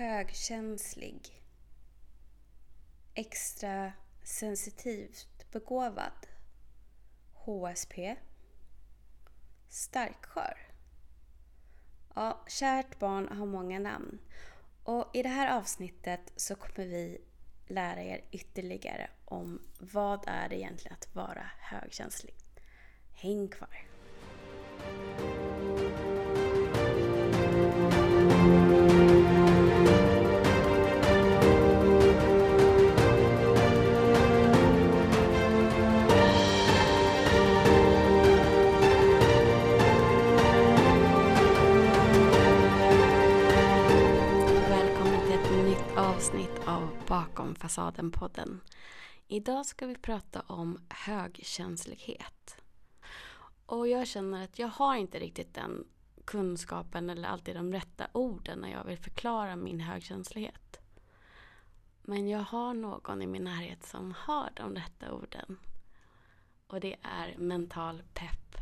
högkänslig, extra sensitivt begåvad, HSP, starkskör. Ja, kärt barn har många namn. Och i det här avsnittet så kommer vi lära er ytterligare om vad är det egentligen att vara högkänslig. Häng kvar! Välkommen Bakom fasaden-podden. Idag ska vi prata om högkänslighet. Och jag känner att jag har inte riktigt den kunskapen eller alltid de rätta orden när jag vill förklara min högkänslighet. Men jag har någon i min närhet som har de rätta orden. Och det är mental pepp.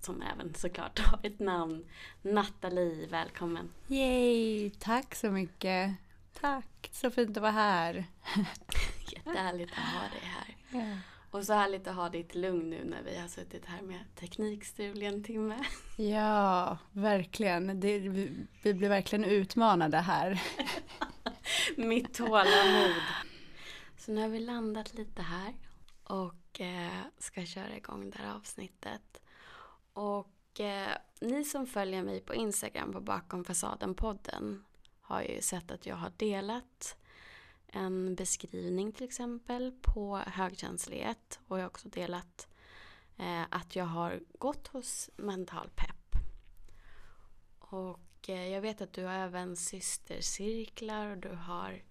Som även såklart har ett namn. Nathalie, välkommen. Yay, tack så mycket. Tack, så fint att vara här. Jättehärligt att ha dig här. Och så härligt att ha ditt lugn nu när vi har suttit här med teknikstrul i en timme. Ja, verkligen. Det, vi, vi blir verkligen utmanade här. Mitt tålamod. Så nu har vi landat lite här och eh, ska köra igång det här avsnittet. Och eh, ni som följer mig på Instagram på Bakom fasaden-podden har ju sett att jag har delat en beskrivning till exempel på högkänslighet och jag har också delat eh, att jag har gått hos Mental Pepp. Och eh, jag vet att du har även systercirklar och du har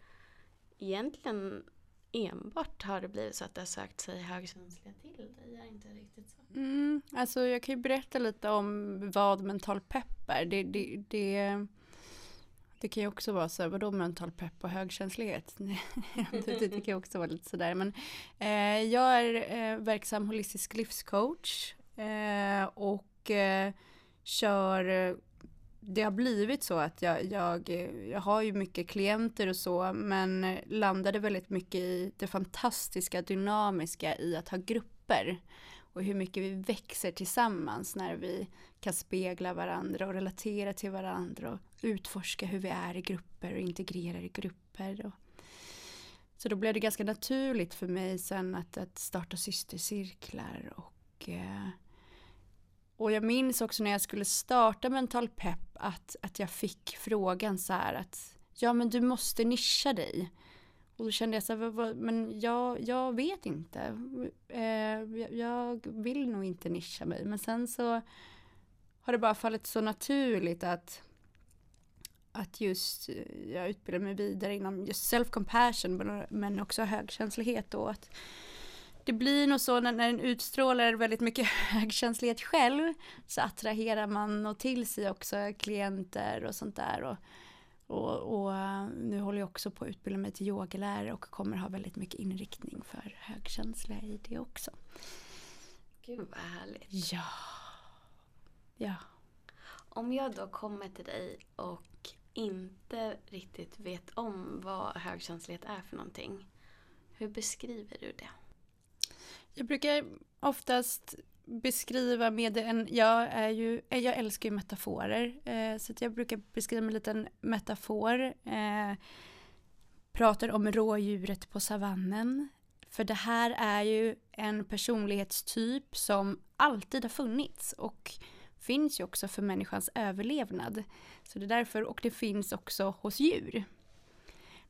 egentligen enbart har det blivit så att det har sökt sig högkänsliga till dig, är inte riktigt så? Mm, alltså jag kan ju berätta lite om vad mental pepp är. Det, det, det, det kan ju också vara så, vadå mental pepp och högkänslighet? det, kan ju också vara lite sådär. Men eh, jag är eh, verksam holistisk livscoach eh, och eh, kör eh, det har blivit så att jag, jag, jag har ju mycket klienter och så, men landade väldigt mycket i det fantastiska, dynamiska i att ha grupper och hur mycket vi växer tillsammans när vi kan spegla varandra och relatera till varandra och utforska hur vi är i grupper och integrerar i grupper. Och så då blev det ganska naturligt för mig sen att, att starta systercirklar och eh, och jag minns också när jag skulle starta Mental Pepp att, att jag fick frågan så här att ja men du måste nischa dig. Och då kände jag så här, men jag, jag vet inte. Eh, jag vill nog inte nischa mig. Men sen så har det bara fallit så naturligt att att just jag utbildar mig vidare inom just self-compassion men också högkänslighet och att det blir nog så när, när en utstrålar väldigt mycket högkänslighet själv så attraherar man och till sig också klienter och sånt där. Och, och, och nu håller jag också på att utbilda mig till yogalärare och kommer ha väldigt mycket inriktning för högkänsliga i det också. Gud vad härligt. Ja. Ja. Om jag då kommer till dig och inte riktigt vet om vad högkänslighet är för någonting. Hur beskriver du det? Jag brukar oftast beskriva med en, jag är ju, eh, jag älskar ju metaforer, eh, så jag brukar beskriva med en liten metafor. Eh, pratar om rådjuret på savannen. För det här är ju en personlighetstyp som alltid har funnits och finns ju också för människans överlevnad. Så det är därför, och det finns också hos djur.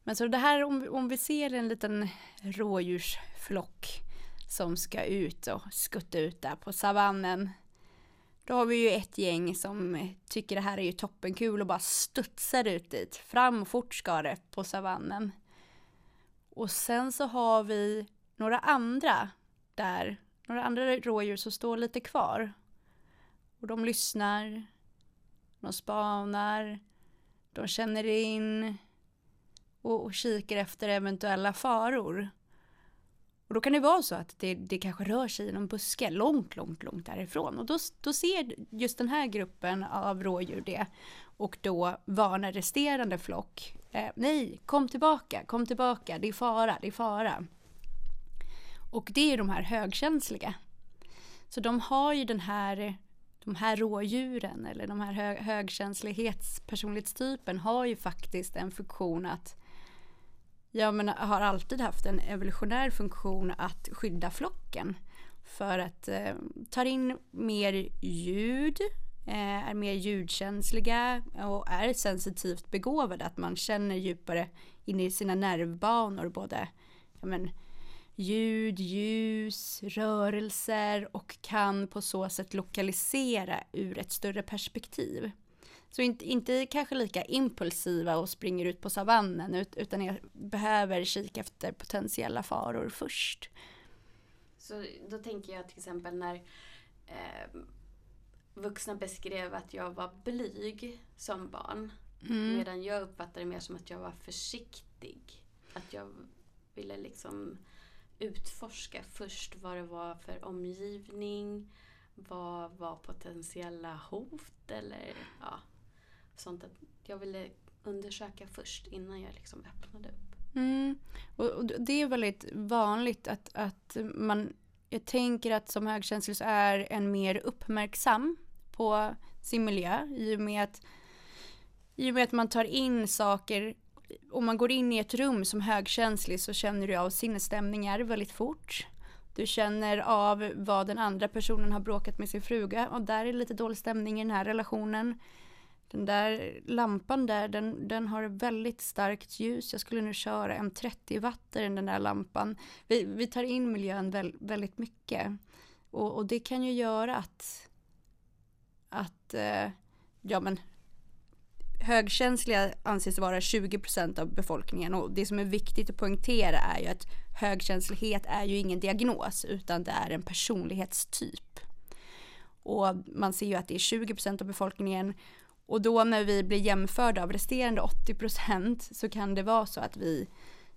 Men så det här om, om vi ser en liten rådjursflock som ska ut och skutta ut där på savannen. Då har vi ju ett gäng som tycker det här är ju toppenkul och bara studsar ut dit. Fram fort ska det på savannen. Och sen så har vi några andra där, några andra rådjur som står lite kvar. Och de lyssnar, de spanar, de känner in och, och kikar efter eventuella faror. Och då kan det vara så att det, det kanske rör sig i någon buske långt, långt, långt därifrån. Och då, då ser just den här gruppen av rådjur det. Och då varnar resterande flock Eh, nej, kom tillbaka, kom tillbaka, det är fara, det är fara. Och det är de här högkänsliga. Så de har ju den här, de här rådjuren eller de här hög, högkänslighetspersonlighetstypen har ju faktiskt en funktion att Ja men har alltid haft en evolutionär funktion att skydda flocken. För att eh, ta in mer ljud, eh, är mer ljudkänsliga och är sensitivt begåvade. Att man känner djupare in i sina nervbanor både ja, men, ljud, ljus, rörelser och kan på så sätt lokalisera ur ett större perspektiv. Så inte, inte kanske lika impulsiva och springer ut på savannen utan jag behöver kika efter potentiella faror först. Så då tänker jag till exempel när eh, vuxna beskrev att jag var blyg som barn. Mm. Medan jag uppfattade det mer som att jag var försiktig. Att jag ville liksom utforska först vad det var för omgivning. Vad var potentiella hot eller ja, sånt. Att jag ville undersöka först innan jag liksom öppnade upp. Mm. Och, och, det är väldigt vanligt att, att man, jag tänker att som högkänslig så är en mer uppmärksam på sin miljö i och med att, i och med att man tar in saker om man går in i ett rum som högkänslig så känner du av sinnesstämningar väldigt fort. Du känner av vad den andra personen har bråkat med sin fruga och där är lite dålig stämning i den här relationen. Den där lampan där, den, den har väldigt starkt ljus. Jag skulle nu köra en 30 watt i den där lampan. Vi, vi tar in miljön väl, väldigt mycket. Och, och, det kan ju göra att, att eh, ja men högkänsliga anses vara 20% av befolkningen och det som är viktigt att poängtera är ju att högkänslighet är ju ingen diagnos utan det är en personlighetstyp. Och man ser ju att det är 20% av befolkningen och då när vi blir jämförda av resterande 80% så kan det vara så att vi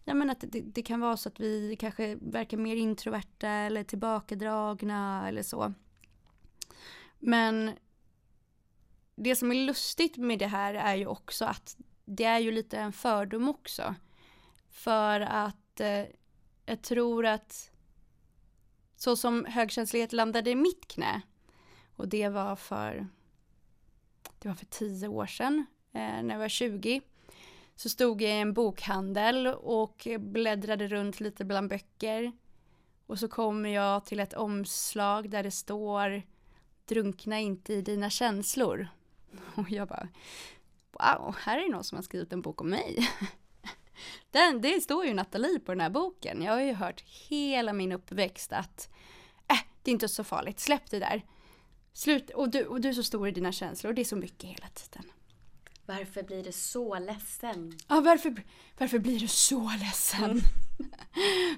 Ja men att det, det kan vara så att vi kanske verkar mer introverta eller tillbakadragna eller så. Men det som är lustigt med det här är ju också att det är ju lite en fördom också. För att eh, jag tror att så som högkänslighet landade i mitt knä och det var för det var för tio år sedan eh, när jag var 20 så stod jag i en bokhandel och bläddrade runt lite bland böcker och så kommer jag till ett omslag där det står drunkna inte i dina känslor Och jag bara, wow, här är det någon som har skrivit en bok om mig. Den, det står ju Nathalie på den här boken. Jag har ju hört hela min uppväxt att äh, det är inte så farligt, släpp det där. Slut, och du, och du är så stor i dina känslor och det är så mycket hela tiden. Varför blir du så ledsen? Ja, varför, varför blir du så ledsen? Mm.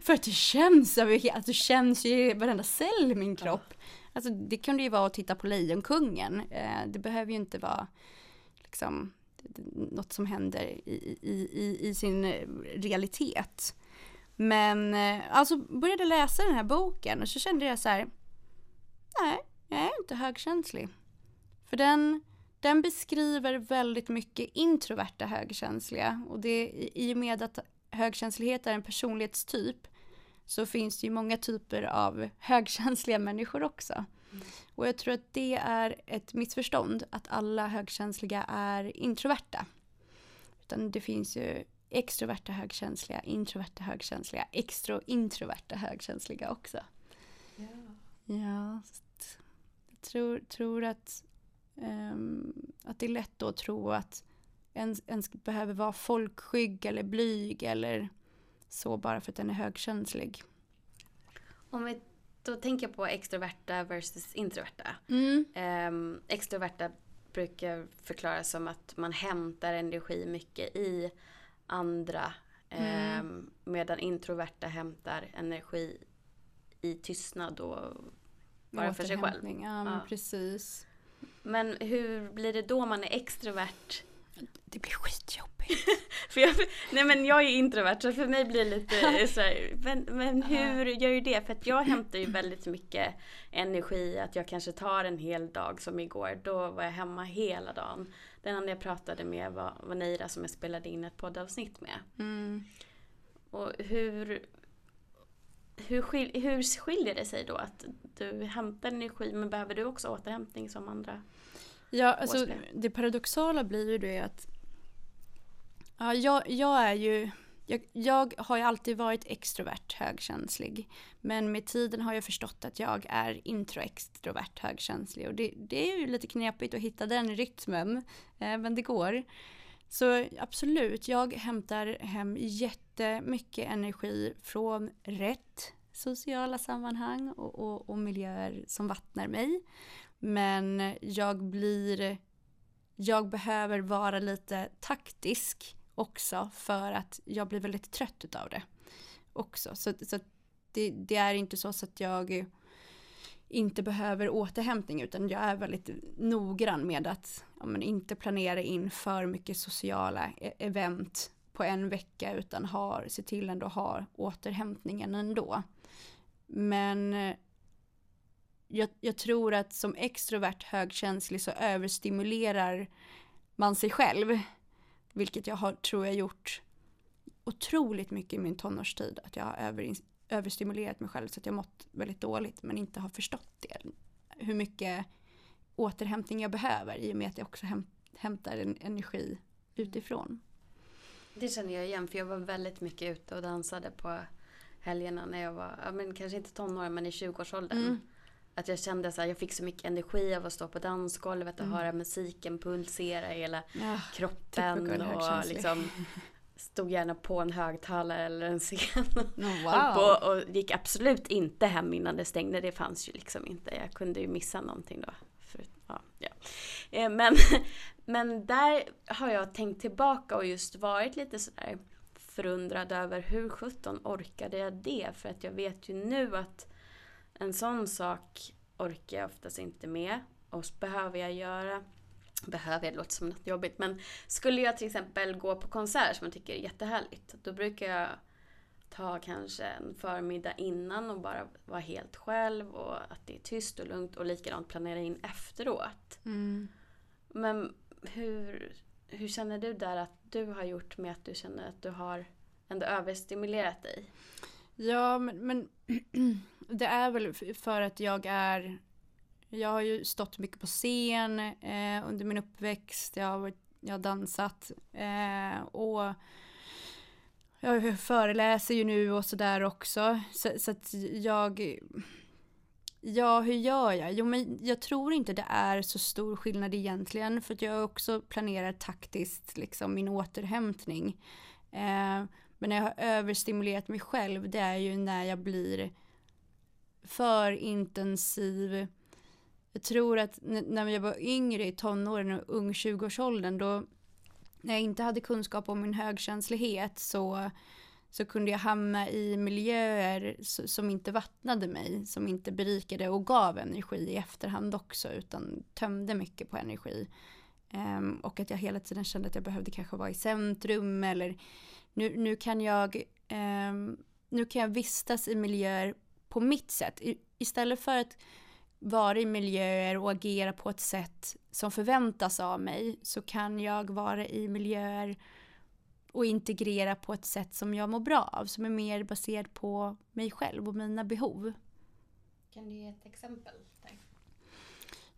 För att det känns, alltså, det känns ju i varenda cell i min kropp. Ja. Alltså det kunde ju vara att titta på Lejonkungen. Eh, det behöver ju inte vara liksom något som händer i, i, i, i sin realitet. Men eh, alltså började läsa den här boken och så kände jag så här. Nej, jag är inte högkänslig. För den, den beskriver väldigt mycket introverta högkänsliga och det i och med att högkänslighet är en personlighetstyp så finns det ju många typer av högkänsliga människor också. Mm. Och jag tror att det är ett missförstånd att alla högkänsliga är introverta. Utan det finns ju extroverta högkänsliga, introverta högkänsliga, extro introverta högkänsliga också. Ja, ja jag tror, tror att, um, att det är lätt att tro att en, en behöver vara folkskygg eller blyg eller så bara för att den är högkänslig. Om vi då tänker på extroverta versus introverta. Mm. Um, extroverta brukar förklaras som att man hämtar energi mycket i andra. Mm. Um, medan introverta hämtar energi i tystnad och bara för sig själv. Ja, ja. precis. Men hur blir det då man är extrovert? Det blir skitjobbigt. för jag, nej men jag är introvert så för mig blir det lite så här, men, men hur gör du det? För att jag hämtar ju väldigt mycket energi att jag kanske tar en hel dag som igår. Då var jag hemma hela dagen. Den enda jag pratade med var, var Neira som jag spelade in ett poddavsnitt med. Mm. Och hur, hur, skil, hur skiljer det sig då att du hämtar energi men behöver du också återhämtning som andra? Ja, alltså det paradoxala blir ju det att ja, jag, jag är ju jag, jag, har ju alltid varit extrovert högkänslig. Men med tiden har jag förstått att jag är introextrovert högkänslig. Och det, det är ju lite knepigt att hitta den rytmen. Eh, men det går. Så absolut, jag hämtar hem jättemycket energi från rätt sociala sammanhang och, och, och miljöer som vattnar mig. Men jag blir, jag behöver vara lite taktisk också för att jag blir väldigt trött utav det också. Så, så det, det, är inte så, så att jag inte behöver återhämtning utan jag är väldigt noggrann med att ja, men inte planera in för mycket sociala e-, event på en vecka utan har, se till ändå ha återhämtningen ändå. Men jag, jag tror att som extrovert högkänslig så överstimulerar man sig själv. Vilket jag har, tror jag gjort otroligt mycket i min tonårstid. Att jag har över, överstimulerat mig själv så att jag mått väldigt dåligt men inte har förstått det. Hur mycket återhämtning jag behöver i och med att jag också häm, hämtar en energi utifrån. Det känner jag igen för jag var väldigt mycket ute och dansade på helgerna när jag var, ja, men kanske inte tonåring men i 20-årsåldern. Mm. Att jag kände att jag fick så mycket energi av att stå på dansgolvet och mm. höra musiken pulsera i hela ja, kroppen. Och liksom stod gärna på en högtalare eller en scen. Oh, wow. på, och gick absolut inte hem innan det stängde. Det fanns ju liksom inte. Jag kunde ju missa någonting då. För, ja, ja. Eh, men, men där har jag tänkt tillbaka och just varit lite sådär förundrad över hur sjutton orkade jag det? För att jag vet ju nu att en sån sak orkar jag oftast inte med. Och behöver jag göra behöver jag, låter som något jobbigt. Men skulle jag till exempel gå på konsert som jag tycker är jättehärligt. Då brukar jag ta kanske en förmiddag innan och bara vara helt själv och att det är tyst och lugnt och likadant planera in efteråt. Mm. Men hur, hur känner du där att du har gjort med att du känner att du har ändå överstimulerat dig? Ja, men, men det är väl för att jag är jag har ju stått mycket på scen eh, under min uppväxt. Jag har, jag har dansat eh, och jag föreläser ju nu och sådär också. Så, så, att jag... Ja, hur gör jag? Jo, men jag tror inte det är så stor skillnad egentligen. För att jag också planerar taktiskt liksom min återhämtning. Eh, men när jag har överstimulerat mig själv, det är ju när jag blir för intensiv. Jag tror att när jag var yngre i tonåren och ung 20-årsåldern då när jag inte hade kunskap om min högkänslighet så, så kunde jag hamna i miljöer som inte vattnade mig, som inte berikade och gav energi i efterhand också utan tömde mycket på energi. Um, och att jag hela tiden kände att jag behövde kanske vara i centrum eller nu, nu kan jag eh, nu kan jag vistas i miljöer på mitt sätt. I, istället för att vara i miljöer och agera på ett sätt som förväntas av mig så kan jag vara i miljöer och integrera på ett sätt som jag mår bra av, som är mer baserat på mig själv och mina behov. Kan du ge ett exempel?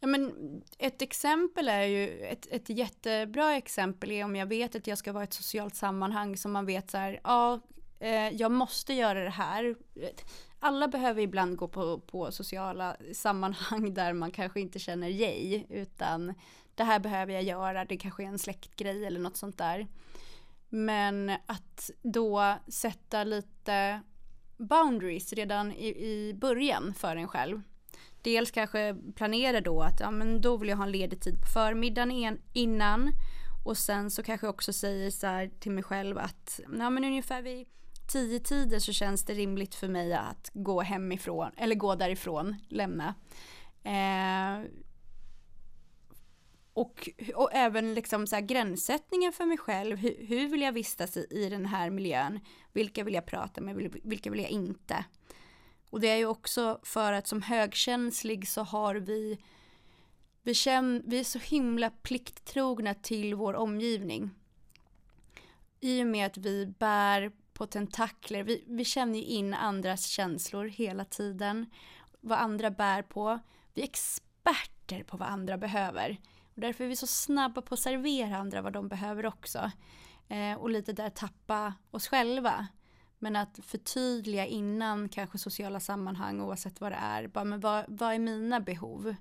Ja, men ett exempel är ju, ett, ett jättebra exempel är om jag vet att jag ska vara i ett socialt sammanhang som man vet så här, ja, eh, jag måste göra det här alla behöver ibland gå på, på sociala sammanhang där man kanske inte känner yay, utan det här behöver jag göra, det kanske är en släktgrej eller något sånt där. Men att då sätta lite boundaries redan i, i början för en själv. Dels kanske planera då att ja, men då vill jag ha en ledig tid på förmiddagen innan och sen så kanske jag också säger så här till mig själv att ja, men ungefär vid tio tider så känns det rimligt för mig att gå hemifrån, eller gå därifrån, lämna. Eh, och, och även liksom så här gränssättningen för mig själv. Hur, hur vill jag vistas i, i den här miljön? Vilka vill jag prata med? Vilka vill jag inte? Och det är ju också för att som högkänslig så har vi vi, känner, vi är så himla plikttrogna till vår omgivning. I och med att vi bär på tentakler, vi, vi känner ju in andras känslor hela tiden. Vad andra bär på. Vi är experter på vad andra behöver. Och därför är vi så snabba på att servera andra vad de behöver också. Eh, och lite där tappa oss själva. Men att förtydliga innan kanske sociala sammanhang oavsett vad det är. Bara, men vad, vad är mina behov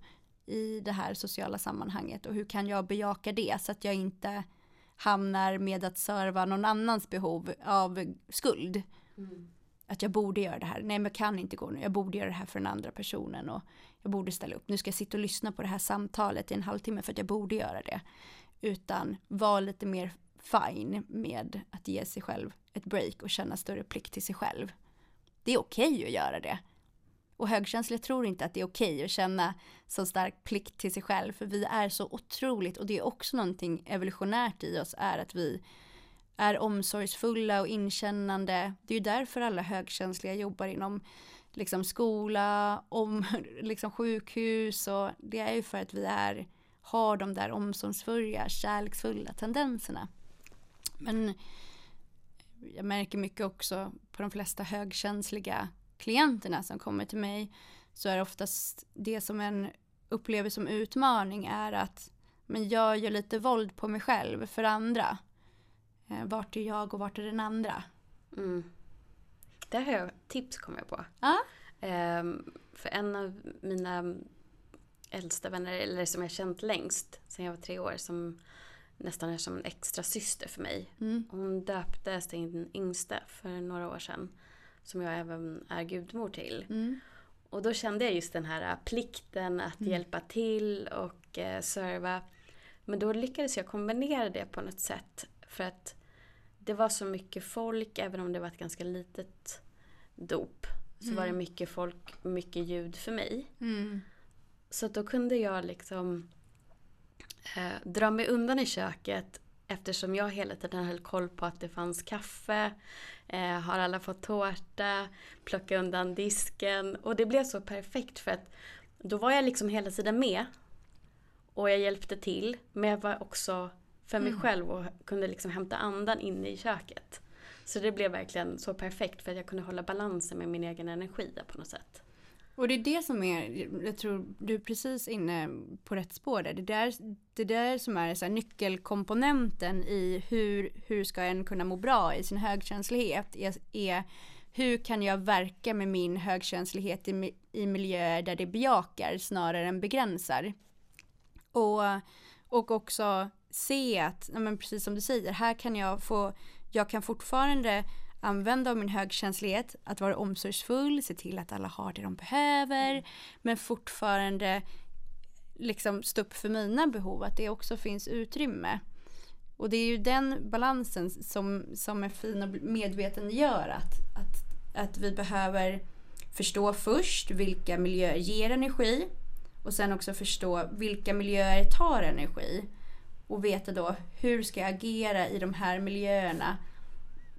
i det här sociala sammanhanget och hur kan jag bejaka det så att jag inte hamnar med att serva någon annans behov av skuld. Mm. Att jag borde göra det här. Nej men jag kan inte gå nu. Jag borde göra det här för den andra personen och jag borde ställa upp. Nu ska jag sitta och lyssna på det här samtalet i en halvtimme för att jag borde göra det. Utan vara lite mer fine med att ge sig själv ett break och känna större plikt till sig själv. Det är okej okay att göra det. Och högkänsliga tror inte att det är okej okay att känna så stark plikt till sig själv. För vi är så otroligt, och det är också någonting evolutionärt i oss, är att vi är omsorgsfulla och inkännande. Det är ju därför alla högkänsliga jobbar inom liksom skola, om, liksom sjukhus och det är ju för att vi är, har de där omsorgsfulla, kärleksfulla tendenserna. Men jag märker mycket också på de flesta högkänsliga klienterna som kommer till mig så är oftast det som en upplever som utmaning är att men jag gör lite våld på mig själv för andra. Eh, vart är jag och vart är den andra? Mm. Där har jag tips kommer jag på. Ah? Um, för en av mina äldsta vänner, eller som jag känt längst sen jag var tre år, som nästan är som en extra syster för mig. Mm. Hon döpte sin yngsta för några år sedan. Som jag även är gudmor till. Mm. Och då kände jag just den här plikten att mm. hjälpa till och eh, serva. Men då lyckades jag kombinera det på något sätt. För att det var så mycket folk, även om det var ett ganska litet dop. Så var det mm. mycket folk, mycket ljud för mig. Mm. Så då kunde jag liksom eh, dra mig undan i köket eftersom jag hela tiden höll koll på att det fanns kaffe. Eh, har alla fått tårta? Plocka undan disken. Och det blev så perfekt för att då var jag liksom hela tiden med. Och jag hjälpte till. Men jag var också för mig mm. själv och kunde liksom hämta andan inne i köket. Så det blev verkligen så perfekt för att jag kunde hålla balansen med min egen energi på något sätt. Och det är det som är, jag tror du är precis inne på rätt spår där. Det där, det där som är så nyckelkomponenten i hur, hur ska en kunna må bra i sin högkänslighet är, är hur kan jag verka med min högkänslighet i, i miljöer där det bejakar snarare än begränsar. Och, och också se att, men precis som du säger, här kan jag få, jag kan fortfarande använda av min högkänslighet, att vara omsorgsfull, se till att alla har det de behöver, men fortfarande liksom stå upp för mina behov, att det också finns utrymme. Och det är ju den balansen som, som är fin och medveten gör att, att, att vi behöver förstå först vilka miljöer ger energi och sen också förstå vilka miljöer tar energi. Och veta då hur ska jag agera i de här miljöerna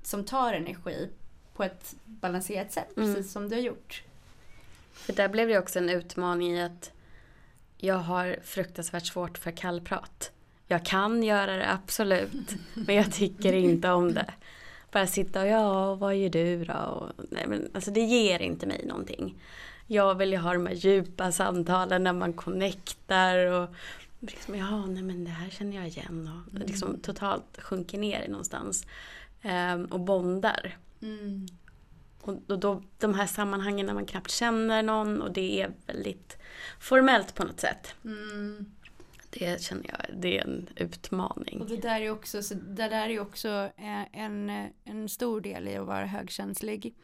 som tar energi på ett balanserat sätt, mm. precis som du har gjort. För där blev det också en utmaning i att jag har fruktansvärt svårt för kallprat. Jag kan göra det absolut, men jag tycker inte om det. Bara sitta och ja, vad gör du då? Och, nej, men, alltså det ger inte mig någonting. Jag vill ju ha de här djupa samtalen när man connectar och liksom, ja, nej men det här känner jag igen och mm. liksom totalt sjunker ner någonstans. Um, och bondar. Mm. Och då, då, de här sammanhangen när man knappt känner någon och det är väldigt formellt på något sätt. Mm. Det känner jag, det är en utmaning. Och det där är också, så det där är också en, en stor del i att vara högkänslig.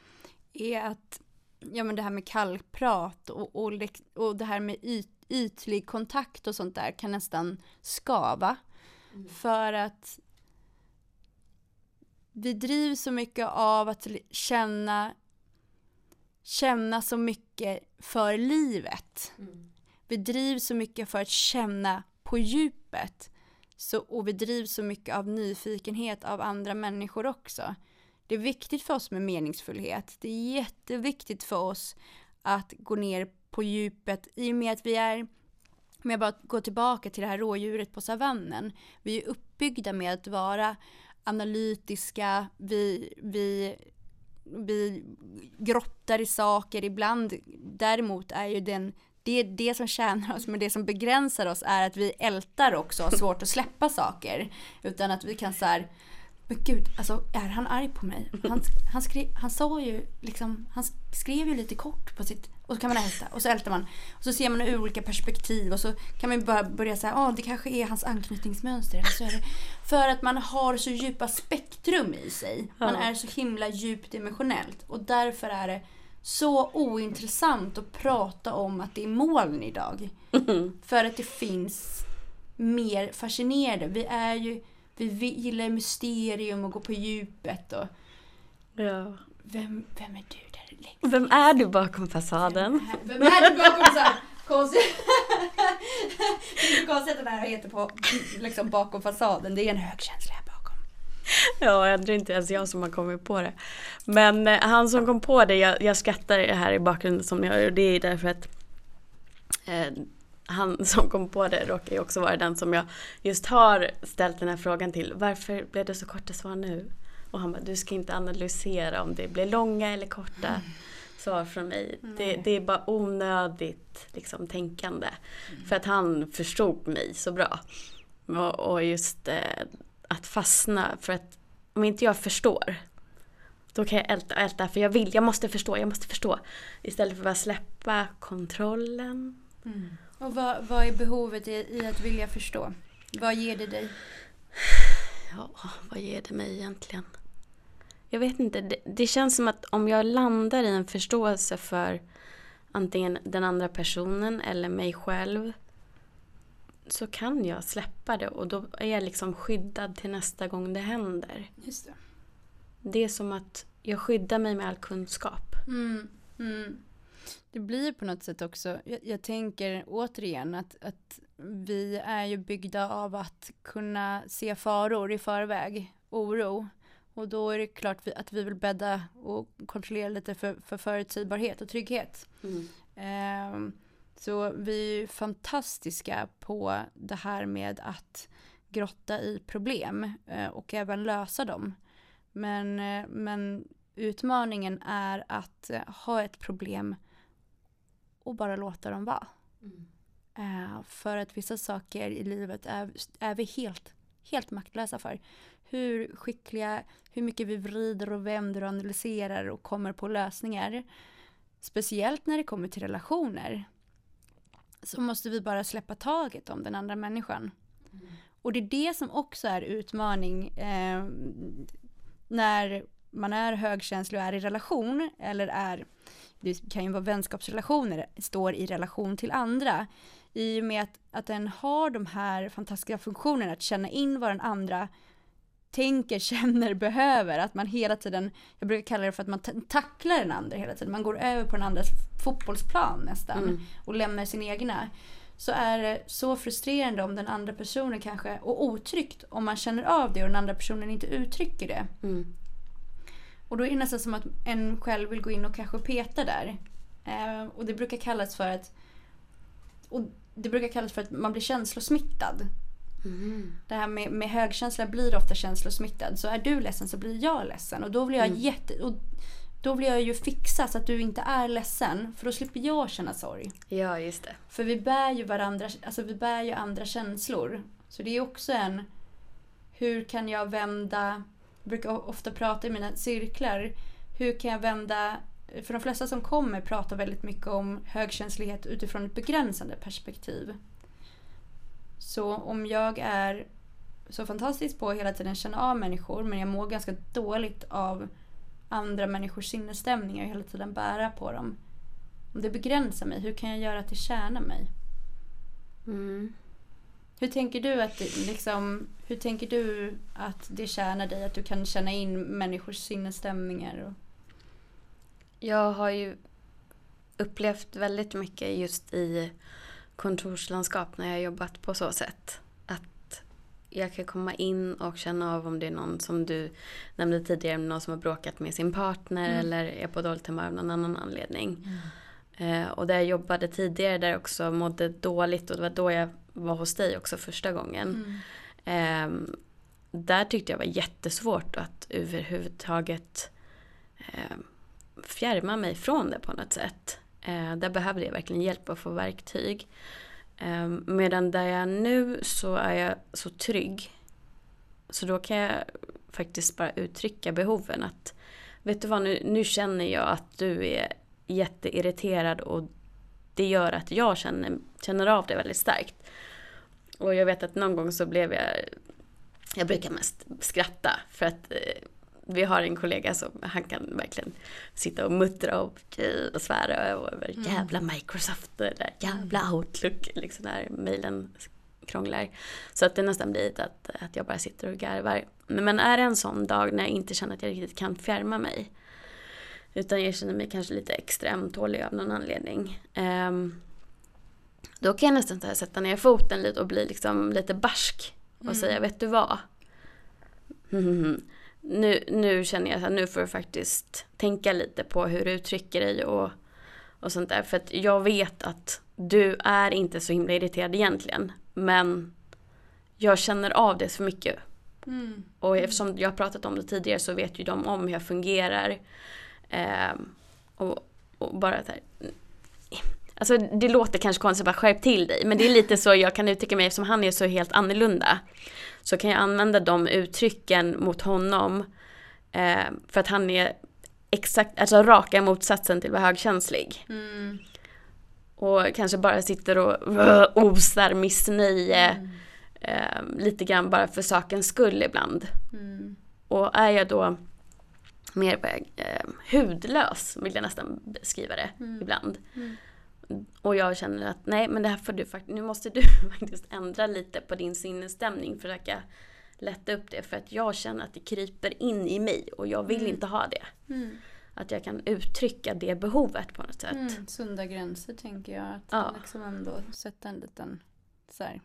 Är att, ja men det här med kallprat och, och, och det här med yt, ytlig kontakt och sånt där kan nästan skava. Mm. För att vi drivs så mycket av att känna, känna så mycket för livet. Mm. Vi drivs så mycket för att känna på djupet. Så, och vi drivs så mycket av nyfikenhet av andra människor också. Det är viktigt för oss med meningsfullhet. Det är jätteviktigt för oss att gå ner på djupet i och med att vi är om jag bara går tillbaka till det här rådjuret på savannen. Vi är uppbyggda med att vara analytiska, vi, vi, vi grottar i saker ibland. Däremot är ju den, det det som tjänar oss, men det som begränsar oss är att vi ältar också har svårt att släppa saker. Utan att vi kan så här, men gud, alltså är han arg på mig? Han, han, skrev, han sa ju liksom, han skrev ju lite kort på sitt, och så kan man älta och så ältar man. Och så ser man ur olika perspektiv och så kan man bara börja säga, ah, det kanske är hans anknytningsmönster. Eller så är det. För att man har så djupa spektrum i sig. Man är så himla djupdimensionellt och därför är det så ointressant att prata om att det är moln idag. För att det finns mer fascinerande. Vi är ju vi gillar mysterium och gå på djupet och... Ja. Vem, vem är du där längst? Vem är du bakom fasaden? Vem, vem är du bakom fasaden? Konstigt. det är så konstigt att det här heter på, liksom bakom fasaden. Det är en högkänsla här bakom. Ja, det är inte ens jag som har kommit på det. Men eh, han som kom på det, jag, jag skrattar det här i bakgrunden som jag gör. Det är därför att eh, han som kom på det råkar ju också vara den som jag just har ställt den här frågan till. Varför blev det så korta svar nu? Och han bara, du ska inte analysera om det blir långa eller korta mm. svar från mig. Mm. Det, det, är bara onödigt liksom, tänkande. Mm. För att han förstod mig så bra. Och, och just eh, att fastna. För att om inte jag förstår då kan jag älta och älta för jag vill, jag måste förstå, jag måste förstå. Istället för att bara släppa kontrollen. Och vad, vad är behovet i, i att vilja förstå? Vad ger det dig? Ja, vad ger det mig egentligen? Jag vet inte. Det, det, känns som att om jag landar i en förståelse för antingen den andra personen eller mig själv så kan jag släppa det och då är jag liksom skyddad till nästa gång det händer. Just det. Det är som att jag skyddar mig med all kunskap. Mm, mm. Det blir på något sätt också, jag, jag, tänker återigen att, att vi är ju byggda av att kunna se faror i förväg, oro. Och då är det klart att vi vill bädda och kontrollera lite för, för förutsägbarhet och trygghet. Mm. Eh, så vi är fantastiska på det här med att grotta i problem eh, och även lösa dem. Men, eh, men utmaningen är att eh, ha ett problem och bara låta dem vara. Mm. Uh, för att vissa saker i livet är, är vi helt, helt maktlösa för. Hur skickliga, hur mycket vi vrider och vänder och analyserar och kommer på lösningar. Speciellt när det kommer till relationer. Så måste vi bara släppa taget om den andra människan. Mm. Och det är det som också är utmaning eh, när man är högkänslig och är i relation eller är det kan ju vara vänskapsrelationer, står i relation till andra. I och med att, att den har de här fantastiska funktionerna att känna in vad den andra tänker, känner, behöver. Att man hela tiden, jag brukar kalla det för att man tacklar den andra hela tiden. Man går över på den andras fotbollsplan nästan mm. och lämnar sin egna. Så är det så frustrerande om den andra personen kanske, och otryggt om man känner av det och den andra personen inte uttrycker det. Mm. Och då är det nästan som att en själv vill gå in och kanske peta där. Eh, och det brukar kallas för att och det brukar kallas för att man blir känslosmittad. Mm. Det här med, med högkänsla blir ofta känslosmittad. Så är du ledsen så blir jag ledsen. Och då blir jag mm. jätte... Och då vill jag ju fixa så att du inte är ledsen. För då slipper jag känna sorg. Ja, just det. För vi bär ju varandra, alltså vi bär ju andra känslor. Så det är också en... Hur kan jag vända brukar ofta prata i mina cirklar. Hur kan jag vända för de flesta som kommer pratar väldigt mycket om högkänslighet utifrån ett begränsande perspektiv. Så om jag är så fantastisk på att hela tiden känna av människor men jag mår ganska dåligt av andra människors sinnesstämningar och hela tiden bära på dem. Om det begränsar mig, hur kan jag göra att det tjänar mig? Mm. Hur tänker du att det, liksom, hur tänker du att det tjänar dig att du kan känna in människors sinnesstämningar? Och... Jag har ju upplevt väldigt mycket just i kontorslandskap när jag jobbat på så sätt. Att jag kan komma in och känna av om det är någon som du nämnde tidigare, någon som har bråkat med sin partner Mm. eller är på dåligt humör av någon annan anledning. Mm. Eh, och där jag jobbade tidigare där jag också mådde dåligt och det var då jag var hos dig också första gången. Mm. Ehm, där tyckte jag var jättesvårt att överhuvudtaget eh, fjärma mig från det på något sätt. Eh, där behövde jag verkligen hjälp att få verktyg. Eh, medan där jag är nu så är jag så trygg. Så då kan jag faktiskt bara uttrycka behoven att vet du vad nu, nu känner jag att du är jätteirriterad och det gör att jag känner, känner av det väldigt starkt. Och jag vet att någon gång så blev jag, jag brukar mest skratta för att eh, vi har en kollega som han kan verkligen sitta och muttra och, och svära över Mm. jävla Microsoft eller jävla Outlook, liksom där mejlen krånglar. Så att det nästan blir att, att jag bara sitter och garvar. Men, är det en sån dag när jag inte känner att jag riktigt kan fjärma mig utan jag känner mig kanske lite extra ömtålig av någon anledning. ehm, då kan jag nästan så här sätta ner foten lite och bli liksom lite barsk. Och Mm. säga, vet du vad? Nu, nu känner jag att nu får du faktiskt tänka lite på hur du uttrycker dig och, och sånt där. För att jag vet att du är inte så himla irriterad egentligen. Men jag känner av det så mycket. Mm. Och eftersom jag har pratat om det tidigare så vet ju de om hur jag fungerar. Ehm, och, och bara så här. Alltså det låter kanske konstigt, bara skärp till dig. Men det är lite så jag kan uttrycka mig eftersom han är så helt annorlunda. Så kan jag använda de uttrycken mot honom. Eh, för att han är exakt, alltså raka motsatsen till att vara högkänslig. Mm. Och kanske bara sitter och uh, osar missnöje. Mm. Eh, lite grann bara för sakens skull ibland. Mm. Och är jag då mer eh, hudlös, vill jag nästan beskriva det Mm. ibland. Och jag känner att nej men det här får du faktiskt, nu måste du faktiskt ändra lite på din sinnesstämning, försöka lätta upp det. För att jag känner att det kryper in i mig och jag vill Mm. inte ha det. Mm. Att jag kan uttrycka det behovet på något sätt. Mm. Sunda gränser tänker jag. Att Ja. liksom ändå sätta en liten så här.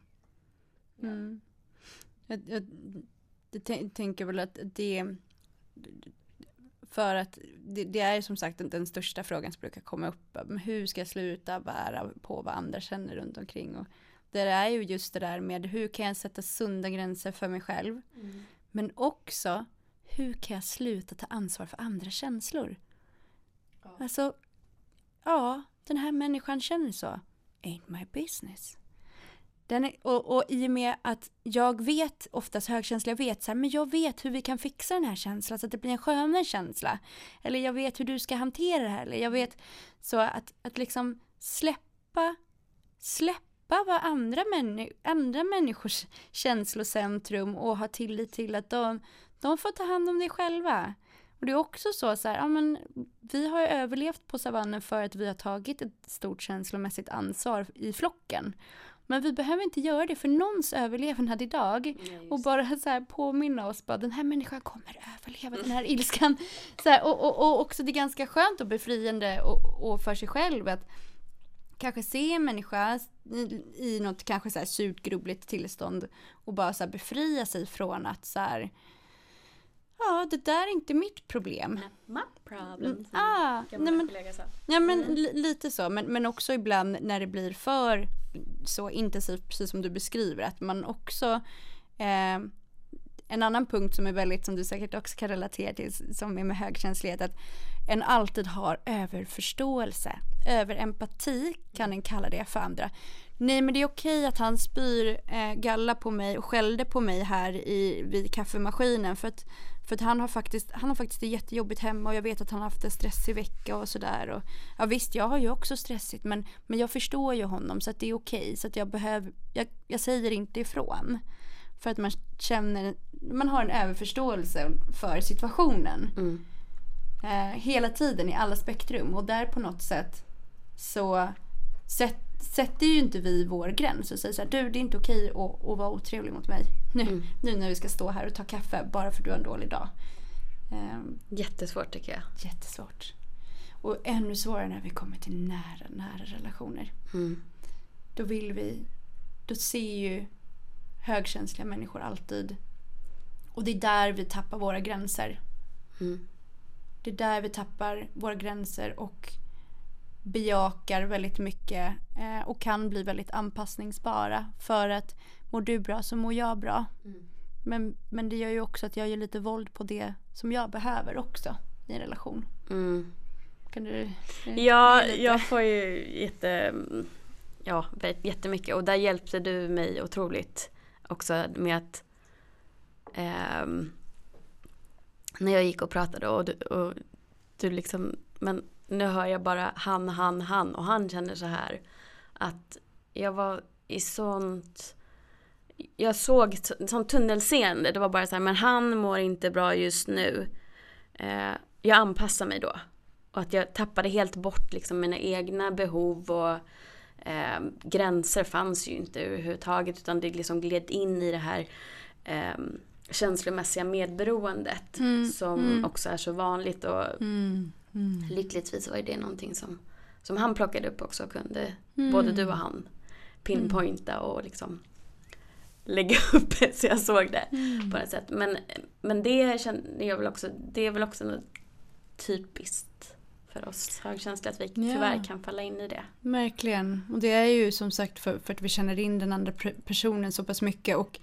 Mm. Jag, jag, jag tän- tänker väl att det för att det, det är som sagt den, den största frågan som brukar komma upp. Hur ska jag sluta bära på vad andra känner runt omkring? Och det är ju just det där med hur kan jag sätta sunda gränser för mig själv? Mm. Men också hur kan jag sluta ta ansvar för andra känslor? Ja. Alltså, ja, den här människan känner så. Ain't my business. Den är, och, och i och med att jag vet, oftast högkänsliga vet så här, men jag vet hur vi kan fixa den här känslan så att det blir en skönare känsla. Eller jag vet hur du ska hantera det här. Eller jag vet, så att, att liksom släppa, släppa vad andra, männi- andra människors känslocentrum och ha tillit till att de, de får ta hand om det själva. Och det är också så, så här, ja, men vi har överlevt på savannen för att vi har tagit ett stort känslomässigt ansvar i flocken. Men vi behöver inte göra det för någons överlevnad idag. Och bara så här påminna oss bara den här människan kommer överleva den här ilskan. Så här, och, och, och också det är ganska skönt och befriande och, och för sig själv att kanske se en människa i, i något kanske så här surt grubbligt tillstånd och bara så här befria sig från att så här ja det där är inte mitt problem. My problem. Mm, ah, nej men, Ja men li- lite så, men, men också ibland när det blir för så intensivt, precis som du beskriver, att man också eh, en annan punkt som är väldigt, som du säkert också kan relatera till, som är med högkänslighet, att en alltid har överförståelse, överempati kan en kalla det för andra. Nej men det är okej att han spyr eh, galla på mig och skällde på mig här i, vid kaffemaskinen för att, för att han har faktiskt, han har faktiskt det jättejobbigt hemma och jag vet att han har haft en stressig vecka och sådär. Ja visst, jag har ju också stressigt men, men jag förstår ju honom så att det är okej. Så att jag behöver, jag, jag säger inte ifrån. För att man känner, man har en överförståelse för situationen. Mm. Eh, hela tiden i alla spektrum och där på något sätt så sätt, sätter ju inte vi vår gräns och säger så här, du det är inte okej att, att vara otrevlig mot mig nu, Mm. nu när vi ska stå här och ta kaffe bara för att du har en dålig dag. Eh, Jättesvårt tycker jag. jättesvårt. Och ännu svårare när vi kommer till nära, nära relationer. Mm. Då vill vi, då ser ju högkänsliga människor alltid. Och det är där vi tappar våra gränser. Mm. Det är där vi tappar våra gränser och bejakar väldigt mycket eh, och kan bli väldigt anpassningsbara. För att mår du bra så mår jag bra. Mm. Men, men det gör ju också att jag gör lite våld på det som jag behöver också i en relation. Mm. Kan du? eh, Ja, jag får ju jätte, ja, jättemycket och där hjälpte du mig otroligt också med att ehm, när jag gick och pratade och du, och du liksom, men nu hör jag bara han, han, han och han känner så här att jag var i sånt jag såg sånt tunnelseende, det var bara så här, men han mår inte bra just nu. Eh, jag anpassar mig då. Och att jag tappade helt bort liksom mina egna behov och eh, gränser fanns ju inte överhuvudtaget utan det liksom gled in i det här eh, känslomässiga medberoendet Mm, som mm. också är så vanligt och Mm, mm, lyckligtvis var det någonting som, som han plockade upp också och kunde mm. både du och han pinpointa och liksom lägga upp så jag såg det Mm. på ett sätt. Men, men det känner jag väl också, det är väl också något typiskt för oss högkänsliga att vi Ja. tyvärr kan falla in i det. Verkligen. Och det är ju som sagt för, för att vi känner in den andra personen så pass mycket och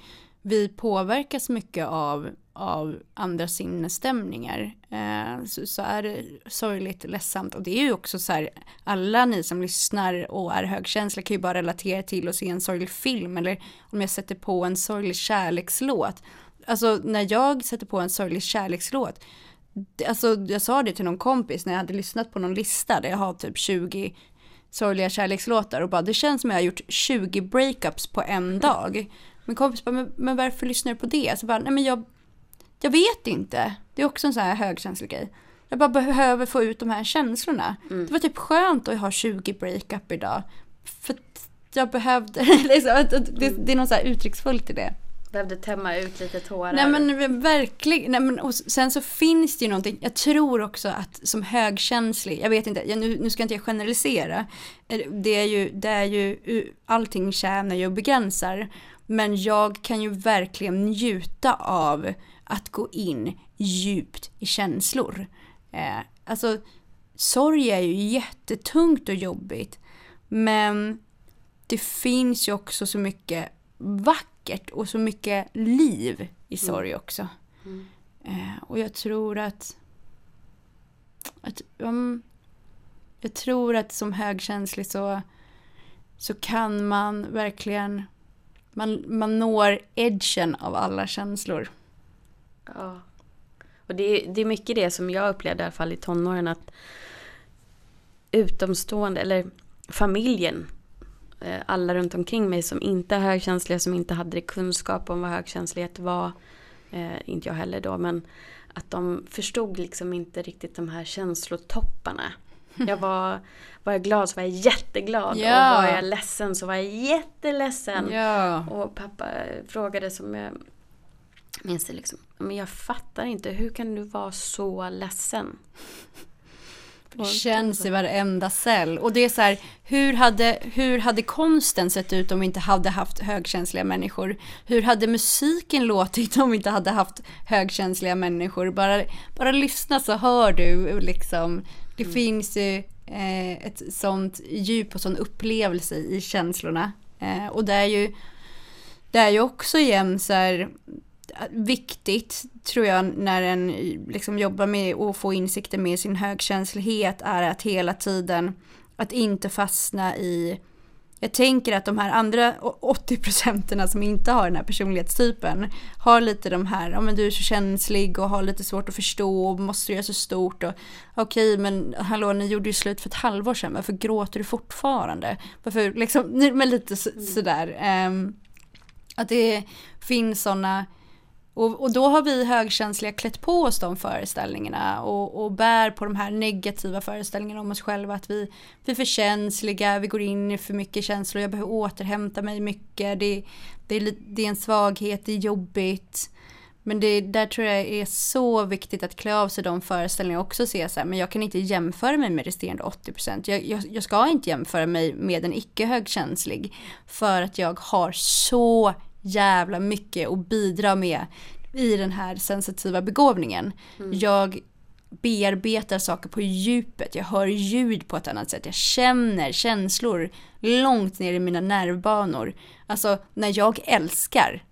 vi påverkas mycket av, av andra sinnesstämningar. Eh, så, så är det sorgligt, ledsamt och det är ju också så här alla ni som lyssnar och är högkänsliga kan ju bara relatera till att se en sorglig film eller om jag sätter på en sorglig kärlekslåt. Alltså när jag sätter på en sorglig kärlekslåt Alltså jag sa det till någon kompis när jag hade lyssnat på någon lista där jag har typ 20 sorgliga kärlekslåtar och bara det känns som jag har gjort 20 breakups på en dag. Min kompis bara, men, men varför lyssnar du på det? Så bara, nej men jag, jag vet inte. Det är också en sån här högkänslig grej. Jag bara behöver få ut de här känslorna. Mm. Det var typ skönt att ha 20 breakup idag. För att jag behövde, liksom, att- att det, det är något så här uttrycksfullt i det. Behövde tämma ut lite tårar. Nej men verkligen, nej men och sen så finns det ju någonting, jag tror också att som högkänslig, jag vet inte, jag, nu, nu ska inte jag generalisera, Eh, det är ju, det är ju, allting tjänar ju och begränsar, men jag kan ju verkligen njuta av att gå in djupt i känslor. Eh, alltså, sorg är ju jättetungt och jobbigt, men det finns ju också så mycket vackert och så mycket liv i sorg också. Mm. Eh, och jag tror att, att um, jag tror att som högkänslig så, så kan man verkligen man, man når edgen av alla känslor. Ja. Och det är, det är mycket det som jag upplevde i alla fall i tonåren att utomstående, eller familjen, eh, alla runt omkring mig som inte är högkänsliga, som inte hade kunskap om vad högkänslighet var, eh, inte jag heller då, men att de förstod liksom inte riktigt de här känslotopparna. Jag var, var jag glad så var jag jätteglad Ja. och var jag ledsen så var jag jätteledsen. Ja. Och pappa frågade som jag minns det liksom. Men jag fattar inte, hur kan du vara så ledsen? Det känns i varenda cell. Och det är så här, hur hade, hur hade konsten sett ut om vi inte hade haft högkänsliga människor? Hur hade musiken låtit om vi inte hade haft högkänsliga människor? Bara, bara lyssna så hör du liksom. Det finns ju eh, ett sånt djup och sån upplevelse i känslorna. Eh, och det är ju, det är ju också igen så här viktigt tror jag när en liksom jobbar med att få insikter med sin högkänslighet är att hela tiden att inte fastna i jag tänker att de här andra 80 procenterna som inte har den här personlighetstypen har lite de här, ja men du är så känslig och har lite svårt att förstå och måste göra så stort och okej men hallå ni gjorde ju slut för ett halvår sedan, varför gråter du fortfarande? Varför liksom, men lite så, sådär. Um, att det finns sådana och, och då har vi högkänsliga klätt på oss de föreställningarna och, och bär på de här negativa föreställningarna om oss själva. Att vi, vi är för känsliga, vi går in i för mycket känslor, jag behöver återhämta mig mycket. Det, det, är, det är en svaghet, det är jobbigt. Men det, där tror jag är så viktigt att klä av sig de föreställningarna och också se så här, men jag kan inte jämföra mig med resterande 80%. Jag, jag, jag ska inte jämföra mig med en icke högkänslig för att jag har så jävla mycket att bidra med i den här sensitiva begåvningen. Mm. Jag bearbetar saker på djupet, jag hör ljud på ett annat sätt, jag känner känslor långt ner i mina nervbanor. Alltså när jag älskar,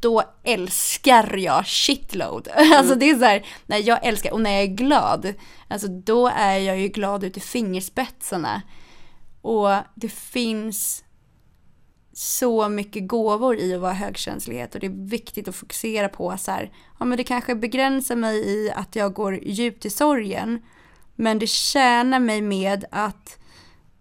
då älskar jag shitload. Alltså det är så här, när jag älskar och när jag är glad, alltså då är jag ju glad ut i fingerspetsarna. Och det finns så mycket gåvor i att vara högkänslighet och det är viktigt att fokusera på så här, ja men det kanske begränsar mig i att jag går djupt i sorgen, men det tjänar mig med att,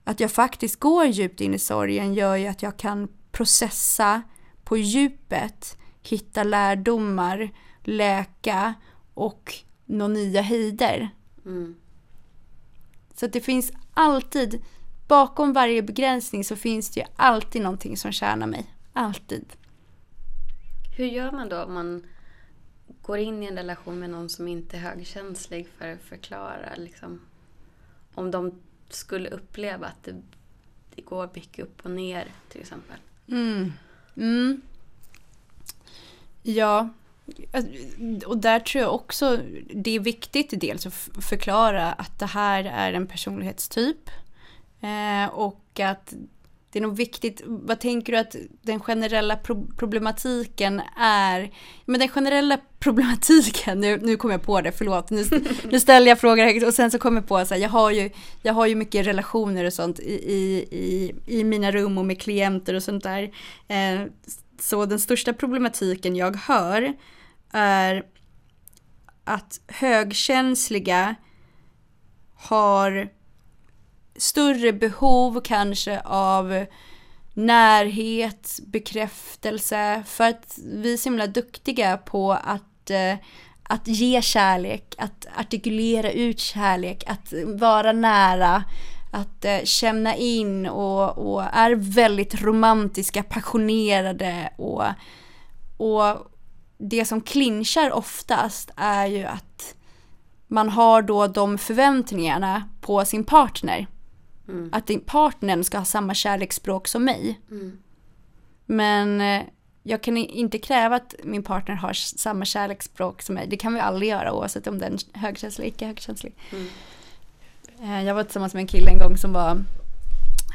att jag faktiskt går djupt in i sorgen gör ju att jag kan processa på djupet, hitta lärdomar, läka och nå nya höjder. Mm. Så att det finns alltid, bakom varje begränsning så finns det ju alltid någonting som tjänar mig. Alltid. Hur gör man då om man går in i en relation med någon som inte är högkänslig för att förklara liksom, om de skulle uppleva att det, det går mycket upp och ner till exempel? Mm. Mm. Ja, och där tror jag också det är viktigt dels att förklara att det här är en personlighetstyp. Eh, och att det är nog viktigt, vad tänker du att den generella pro problematiken är? Men den generella problematiken, nu, nu kom jag på det, förlåt, nu, nu ställer jag frågor och sen så kommer jag på så här, jag har ju, jag har ju mycket relationer och sånt i, i, i, i mina rum och med klienter och sånt där. Eh, så den största problematiken jag hör är att högkänsliga har större behov kanske av närhet, bekräftelse för att vi är så himla duktiga på att, eh, att ge kärlek, att artikulera ut kärlek, att vara nära, att eh, känna in och, och är väldigt romantiska, passionerade och, och det som clinchar oftast är ju att man har då de förväntningarna på sin partner. Mm. Att din partner ska ha samma kärleksspråk som mig. Mm. Men eh, jag kan inte kräva att min partner har samma kärleksspråk som mig. Det kan vi aldrig göra oavsett om den är högkänslig eller icke högkänslig. Mm. Eh, jag var tillsammans med en kille en gång som var,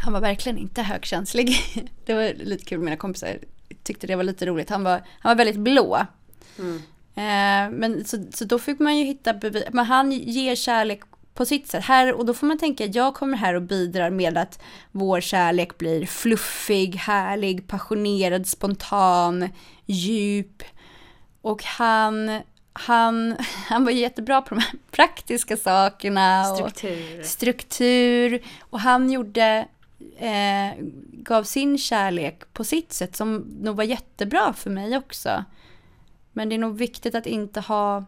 han var verkligen inte högkänslig. Det var lite kul, mina kompisar tyckte det var lite roligt. Han var, han var väldigt blå. Mm. Eh, men så, så då fick man ju hitta bevis, men han ger kärlek på sitt sätt. Här, och då får man tänka, jag kommer här och bidrar med att vår kärlek blir fluffig, härlig, passionerad, spontan, djup. Och han, han, han var jättebra på de här praktiska sakerna. Struktur. Och struktur. Och han gjorde, eh, gav sin kärlek på sitt sätt som nog var jättebra för mig också. Men det är nog viktigt att inte ha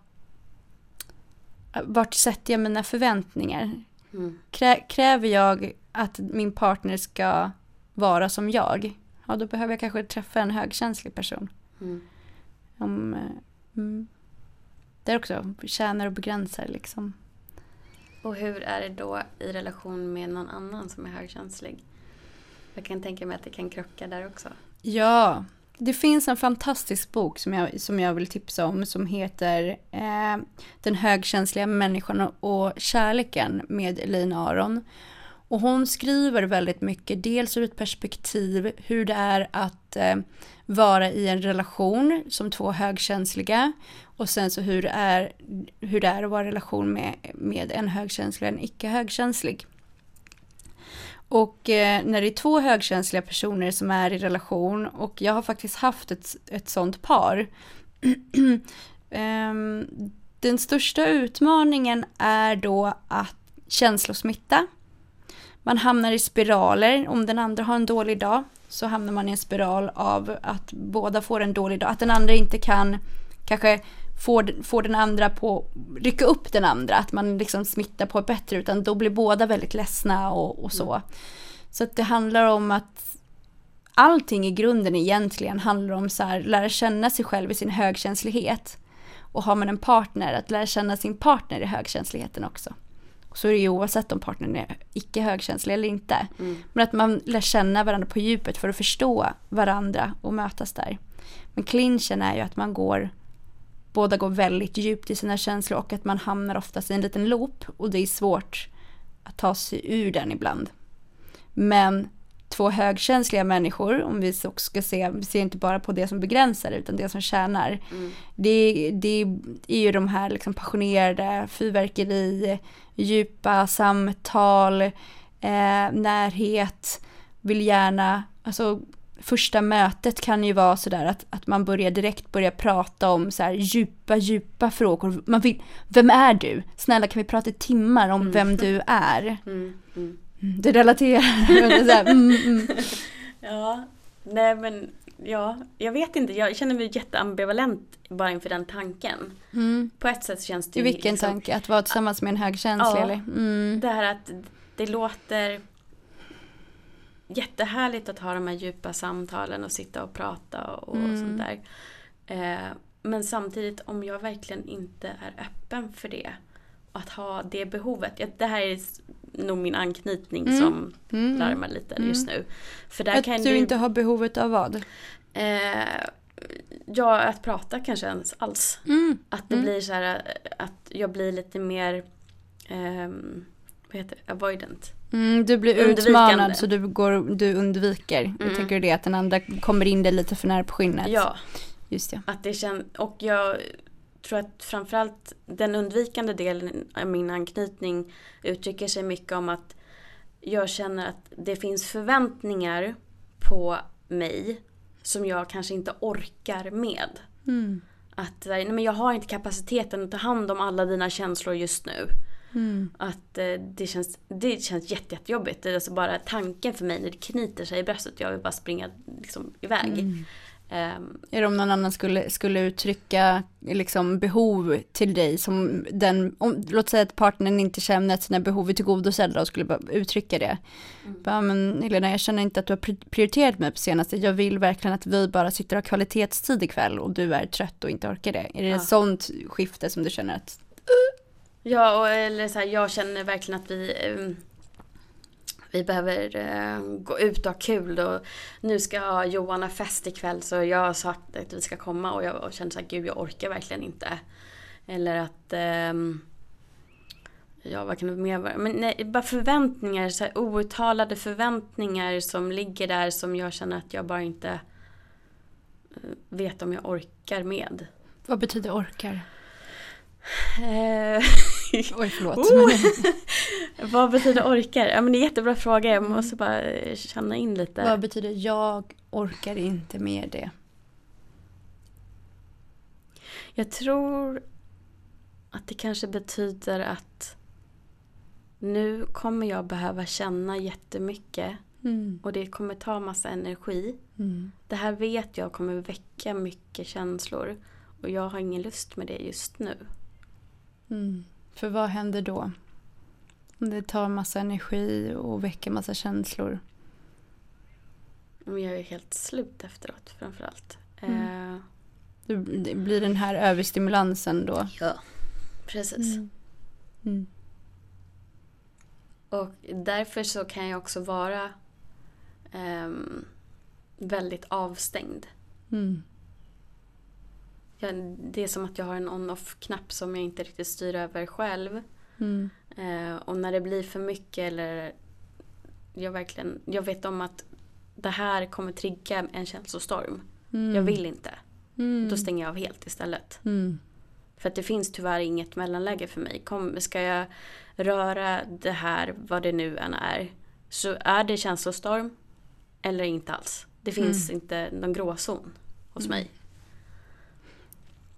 vart sätter jag mina förväntningar? Mm. Krä, kräver jag att min partner ska vara som jag? Ja, då behöver jag kanske träffa en högkänslig person. Mm. Om, eh, mm. Det är också tjänar och begränsar liksom. Och hur är det då i relation med någon annan som är högkänslig? Jag kan tänka mig att det kan krocka där också. Ja, det finns en fantastisk bok som jag, som jag vill tipsa om som heter eh, Den högkänsliga människan och kärleken med Elaine Aron. Och hon skriver väldigt mycket, dels ur ett perspektiv hur det är att eh, vara i en relation som två högkänsliga och sen så hur det är, hur det är att vara i relation med, med en högkänslig och en icke högkänslig. Och eh, när det är två högkänsliga personer som är i relation och jag har faktiskt haft ett, ett sånt par. um, den största utmaningen är då att känslosmitta. Man hamnar i spiraler. Om den andra har en dålig dag så hamnar man i en spiral av att båda får en dålig dag. Att den andra inte kan kanske får, får den andra på, rycka upp den andra, att man liksom smittar på bättre, utan då blir båda väldigt ledsna och, och så. Mm. Så att det handlar om att allting i grunden egentligen handlar om så här, lära känna sig själv i sin högkänslighet. Och har man en partner, att lära känna sin partner i högkänsligheten också. Så är det ju oavsett om partnern är icke högkänslig eller inte. Mm. Men att man lär känna varandra på djupet för att förstå varandra och mötas där. Men clinchen är ju att man går båda går väldigt djupt i sina känslor och att man hamnar oftast i en liten loop och det är svårt att ta sig ur den ibland. Men två högkänsliga människor, om vi också ska se, vi ser inte bara på det som begränsar utan det som tjänar. Mm. Det, det är ju de här liksom passionerade, fyrverkeri, djupa samtal, eh, närhet, vill gärna, alltså första mötet kan ju vara sådär att, att man börjar direkt börja prata om så här djupa, djupa frågor. Man vill, vem är du? Snälla kan vi prata i timmar om Mm. vem du är? Mm. Mm. Mm, Det relaterar. Så här, mm, mm. Ja, nej men ja, jag vet inte. Jag känner mig jätteambivalent bara inför den tanken. Mm. På ett sätt känns det ju vilken liksom- tanke? Att vara tillsammans med en högkänslig Ja. eller? Mm. Det här att det låter jättehärligt att ha de här djupa samtalen och sitta och prata och Mm. sånt där. Eh, men samtidigt om jag verkligen inte är öppen för det. Att ha det behovet. Det här är nog min anknytning Mm. som Mm. larmar lite Mm. just nu. För där Att kan du inte har behovet av vad? eh, Ja, att prata kanske ens alls. Mm. Att det Mm. blir så här eh, att jag blir lite mer ehm, vad heter det? Avoidant. Mm, du blir utmanad så du, går, du undviker. Jag Mm. tänker det att den andra kommer in dig lite för nära på skinnet. Ja, Just det. att det känns, och jag tror att framförallt den undvikande delen av min anknytning uttrycker sig mycket om att jag känner att det finns förväntningar på mig som jag kanske inte orkar med. Mm. Att nej, men jag har inte kapaciteten att ta hand om alla dina känslor just nu. Mm. Att eh, det känns, det känns jätte, jättejobbigt. Det är alltså bara tanken för mig när det knyter sig i bröstet. Jag vill bara springa liksom, iväg. Mm. Ehm, Är det om någon annan skulle, skulle uttrycka liksom, behov till dig som den, om, låt säga att partnern inte känner att sina behov är tillgodosedda och skulle bara uttrycka det. Mm. Bara, men Helena, jag känner inte att du har pri- prioriterat mig på senaste. Jag vill verkligen att vi bara sitter och har kvalitetstid ikväll och du är trött och inte orkar det. Är det Ja. ett sånt skifte som du känner att, Ja, och, eller så här, jag känner verkligen att vi ehm, vi behöver ehm, gå ut och ha kul och nu ska Johan ha fest ikväll så jag har sagt att vi ska komma och jag känner så här, gud jag orkar verkligen inte. Eller att ehm, Ja vad kan det mer vara? Men nej, bara förväntningar, så här, outtalade förväntningar som ligger där som jag känner att jag bara inte eh, vet om jag orkar med. vad betyder orkar? Eh, Oj, förlåt. Oh! Vad betyder orkar? Ja men det är en jättebra fråga. Jag måste bara eh, känna in lite. vad betyder jag orkar inte med det? Jag tror att det kanske betyder att nu kommer jag behöva känna jättemycket Mm. och det kommer ta massa energi. Mm. Det här vet jag kommer väcka mycket känslor och jag har ingen lust med det just nu. Mm. För vad händer då? Om det tar massa energi och väcker massa känslor. Men jag är helt slut efteråt framförallt. Mm. Eh, Det blir den här överstimulansen då. ja, precis. Mm. Och därför så kan jag också vara ehm, väldigt avstängd. Mm. Jag, det är som att jag har en on-off-knapp som jag inte riktigt styr över själv. Mm. Eh, och när det blir för mycket eller jag verkligen, jag vet om att det här kommer trigga en känslostorm. Mm. Jag vill inte. Mm. Då stänger jag av helt istället. Mm. För att det finns tyvärr inget mellanläge för mig. Kom, ska jag röra det här, vad det nu än är, så är det känslostorm eller inte alls. Det finns inte någon gråzon hos Mm. mig.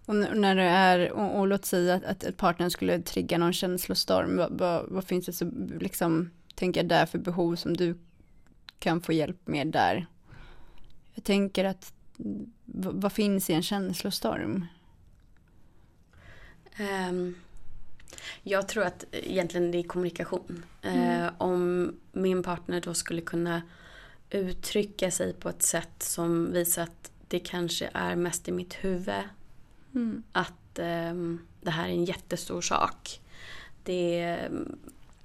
Och när det är, och, och låt säga att, att ett partner skulle trigga någon känslostorm, vad, vad, vad finns det så, liksom, tänker jag där för behov som du kan få hjälp med där? Jag tänker att, vad, finns i en känslostorm? Ehm, jag tror att egentligen det är kommunikation. Mm. om min partner då skulle kunna uttrycka sig på ett sätt som visar att det kanske är mest i mitt huvud Mm. att ehm, det här är en jättestor sak. Det,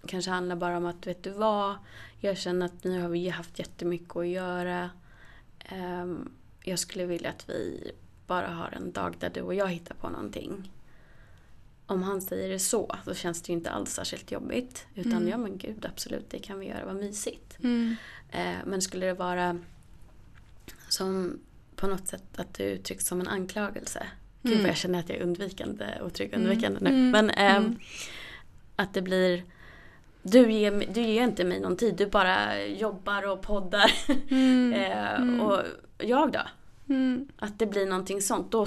kanske handlar bara om att vet du vad, jag känner att nu har vi haft jättemycket att göra. Ehm, jag skulle vilja att vi bara har en dag där du och jag hittar på någonting. Om han säger det så, så känns det ju inte alls särskilt jobbigt. Utan Mm. ja men gud, absolut, det kan vi göra, vad mysigt. Mm. Eh, men skulle det vara som på något sätt att det uttrycks som en anklagelse. Gud Mm. vad jag känner att jag är undvikande och trygg Mm. undvikande nu. Mm. Men ehm, Mm. att det blir du ger, du ger inte mig någon tid, du bara jobbar och poddar. Mm. Mm. Och jag då? Mm. Att det blir någonting sånt. Då,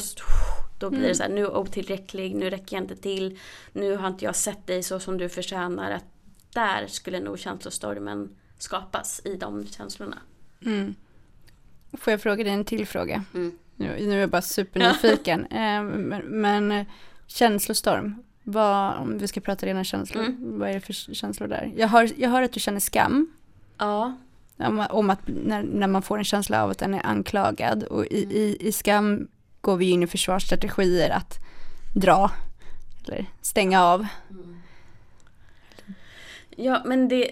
då blir det Mm. så här, nu är otillräcklig, nu räcker jag inte till. Nu har inte jag sett dig så som du förtjänar. Att där skulle nog känslostormen skapas i de känslorna. Mm. Får jag fråga dig en till fråga? Mm. Nu, nu är jag bara supernyfiken. Eh, men, men eh, känslostorm, vad, om vi ska prata rena känslor, Mm. vad är det för känslor där? Jag hör, jag hör att du känner skam. Ja. Om, om att när, när man får en känsla av att den är anklagad och i, Mm. i, i skam går vi in i försvarsstrategier att dra eller stänga av. Ja men det,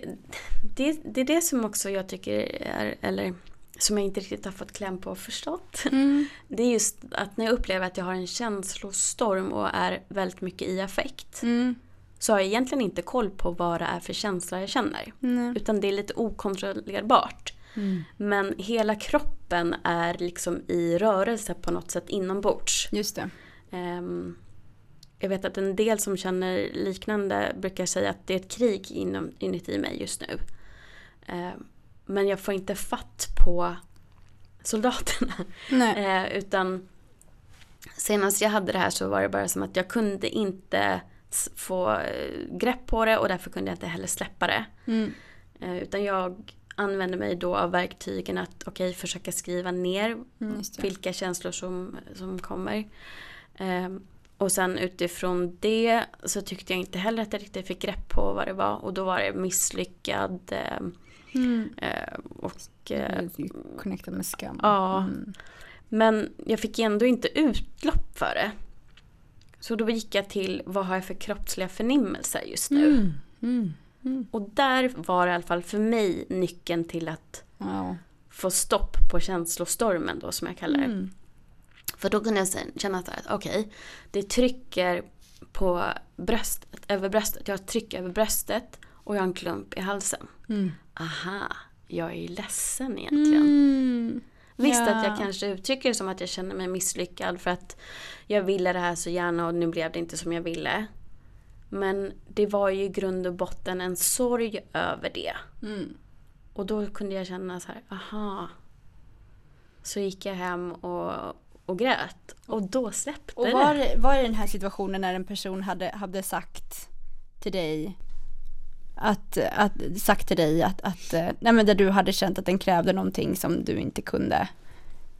det, det är det som också jag tycker är, eller som jag inte riktigt har fått kläm på och förstått. Det är just att när jag upplever att jag har en känslostorm och är väldigt mycket i affekt. Mm. Så har jag egentligen inte koll på vad det är för känsla jag känner. Nej. Utan det är lite okontrollerbart. Mm. Men hela kroppen är liksom i rörelse på något sätt inombords. Just det. Ehm, jag vet att en del som känner liknande brukar säga att det är ett krig inom, inuti mig just nu. Ehm, men jag får inte fatt på soldaterna. Eh, utan senast jag hade det här så var det bara som att jag kunde inte få eh, grepp på det och därför kunde jag inte heller släppa det. Mm. Eh, utan jag använde mig då av verktygen att okej försöka skriva ner Mm, vilka känslor som, som kommer. Ehm, och sen utifrån det så tyckte jag inte heller att jag riktigt fick grepp på vad det var. Och då var det misslyckad Mm. eh, och eh, Connectad med skam. Ja. Mm. Men jag fick ändå inte utlopp för det. Så då gick jag till vad har jag för kroppsliga förnimmelser just nu. Mm. Mm. Mm. Och där var i alla fall för mig nyckeln till att Wow. få stopp på känslostormen då som jag kallar det. För då kunde jag sen känna att okej, det trycker på bröstet, över bröstet. Jag har ett tryck över bröstet och jag har en klump i halsen. Mm. Aha, jag är ju ledsen egentligen. Mm. Visst Ja. att jag kanske uttrycker det som att jag känner mig misslyckad för att jag ville det här så gärna och nu blev det inte som jag ville. Men det var ju i grund och botten en sorg över det. Mm. Och då kunde jag känna så här, aha. Så gick jag hem och, och grät. Och då släppte Och det. var, det- var det den här situationen när en person hade, hade sagt till dig att, att, sagt till dig att, att eh, nej men där du hade känt att den krävde någonting som du inte kunde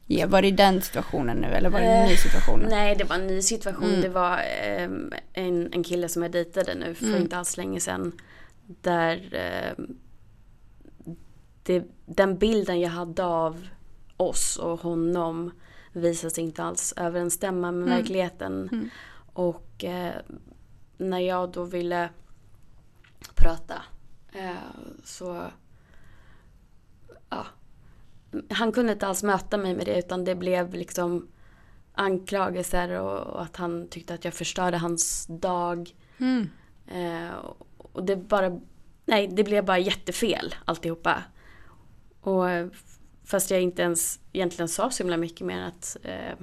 ge. Var det i den situationen nu eller var det en ny Eh, situation? Nej, det var en ny situation. Mm. Det var ehm, en, en kille som jag dejtade nu för Mm. inte alls länge sedan. Där ehm, det, den bilden jag hade av oss och honom visade sig inte alls överensstämma med Mm. verkligheten. Mm. Och eh, när jag då ville prata eh, så ja, han kunde inte alls möta mig med det utan det blev liksom anklagelser och, och att han tyckte att jag förstörde hans dag. Mm. Eh, och det bara, nej det blev bara jättefel alltihopa. Och eh, fast jag inte ens egentligen sa så himla mycket mer än att eh,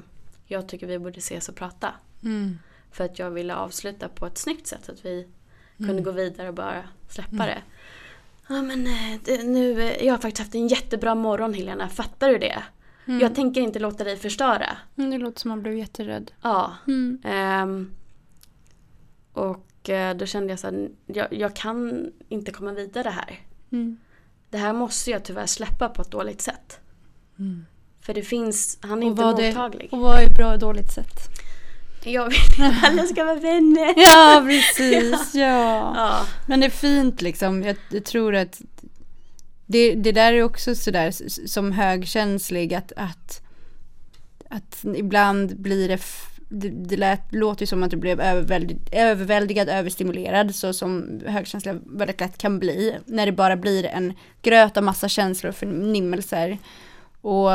jag tycker vi borde ses och prata. Mm. För att jag ville avsluta på ett snyggt sätt. Att vi kunde Mm. gå vidare och bara släppa Mm. det. Ja men eh, det, nu, eh, jag har faktiskt haft en jättebra morgon Helena, fattar du det? Mm. Jag tänker inte låta dig förstöra. Mm, Det låter som man blev jätterädd. Ja. Mm. ehm, och eh, då kände jag så här, jag, jag kan inte komma vidare här. Mm. Det här måste jag tyvärr släppa på ett dåligt sätt. Mm. För det finns, han är Och inte vad det- mottaglig. Och vad är bra och dåligt sätt? Jag vill att alla ska vara vänner. Ja, precis. Ja. Ja. Men det är fint liksom. Jag, jag tror att det, det där är också sådär som högkänslig att, att, att ibland blir det det, det lät, låter ju som att du blev överväldig, överväldigad, överstimulerad så som högkänsliga väldigt lätt kan bli. När det bara blir en gröt av massa känslor och förnimmelser. Och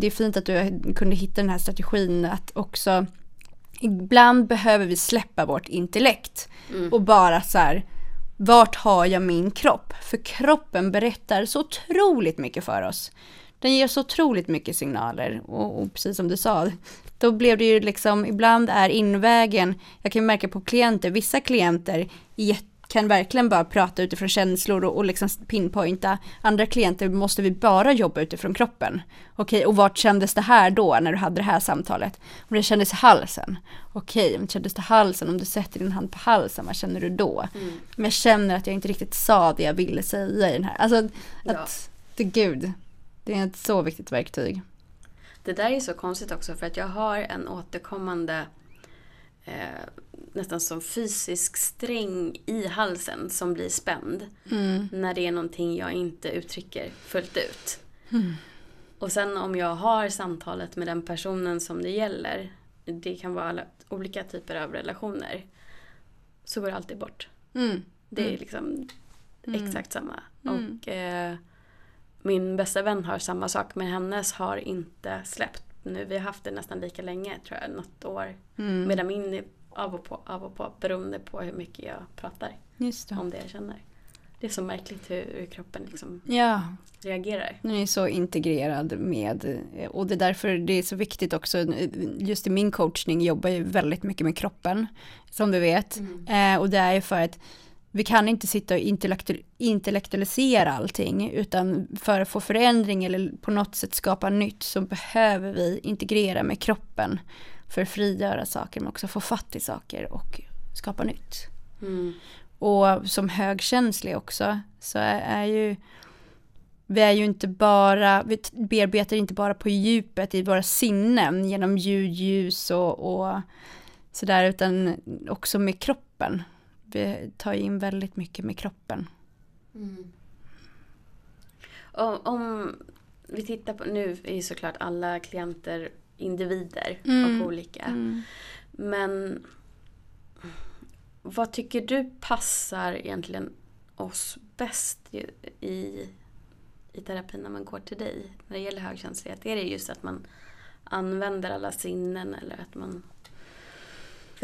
det är fint att du kunde hitta den här strategin att också ibland behöver vi släppa vårt intellekt mm. och bara så här vart har jag min kropp? För kroppen berättar så otroligt mycket för oss. Den ger så otroligt mycket signaler och, och precis som du sa, då blev det ju liksom, ibland är invägen, jag kan märka på klienter, vissa klienter kan verkligen bara prata utifrån känslor och, och liksom pinpointa. Andra klienter måste vi bara jobba utifrån kroppen. Okej, och vart kändes det här då när du hade det här samtalet? Om det kändes i halsen. Okej, om det kändes i halsen, om du sätter din hand på halsen, vad känner du då? Mm. Men jag känner att jag inte riktigt sa det jag ville säga i den här. Alltså, att, ja. det gud, det är ett så viktigt verktyg. Det där är så konstigt också för att jag har en återkommande eh, nästan som fysisk sträng i halsen som blir spänd. Mm. När det är någonting jag inte uttrycker fullt ut. Mm. Och sen om jag har samtalet med den personen som det gäller. Det kan vara alla, olika typer av relationer. Så går det alltid bort. Mm. Det är mm. liksom mm. exakt samma. Mm. Och eh, min bästa vän har samma sak men hennes har inte släppt nu. Vi har haft det nästan lika länge tror jag, något år. Mm. Medan min är av och på, av och på beroende på hur mycket jag pratar det. om det jag känner. Det är så märkligt hur, hur kroppen liksom ja. reagerar. Den är så integrerad med, och det är därför det är så viktigt också, just i min coachning jobbar jag väldigt mycket med kroppen, som du vet. Mm. Eh, och det är ju för att vi kan inte sitta och intellektualisera allting, utan för att få förändring eller på något sätt skapa nytt så behöver vi integrera med kroppen för att frigöra saker men också få fatt i saker och skapa nytt. Mm. Och som högkänslig också så är, är, ju vi är ju inte bara, vi bearbetar inte bara på djupet i våra sinnen genom ljud, ljus och, och sådär utan också med kroppen. Vi tar in väldigt mycket med kroppen. Mm. Och om vi tittar på, nu är ju såklart alla klienter individer mm. och olika. Mm. Men vad tycker du passar egentligen oss bäst i, i terapin när man går till dig när det gäller högkänslighet? Är det just att man använder alla sinnen eller att man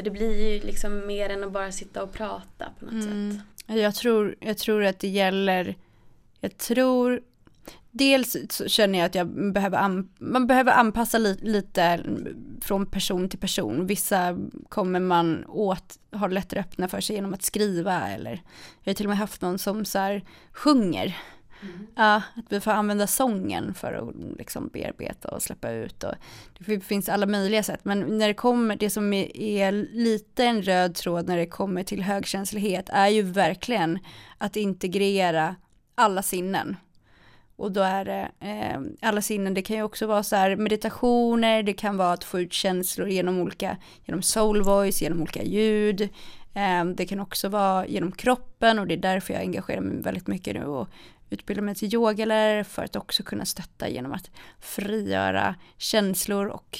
för det blir ju liksom mer än att bara sitta och prata på något mm. sätt. Jag tror, jag tror att det gäller, jag tror Dels så känner jag att jag behöver, man behöver anpassa li lite från person till person. Vissa kommer man åt, har lättare öppna för sig genom att skriva eller jag har till och med haft någon som så här sjunger. Mm. Uh, att vi får använda sången för att liksom bearbeta och släppa ut. Och det finns alla möjliga sätt. Men när det kommer, det som är, är lite en röd tråd när det kommer till högkänslighet är ju verkligen att integrera alla sinnen. Och då är det eh, alla sinnen, det kan ju också vara så här meditationer, det kan vara att få ut känslor genom olika, genom soul voice, genom olika ljud. Eh, det kan också vara genom kroppen och det är därför jag engagerar mig väldigt mycket nu och utbilda mig till yogalärare för att också kunna stötta genom att frigöra känslor och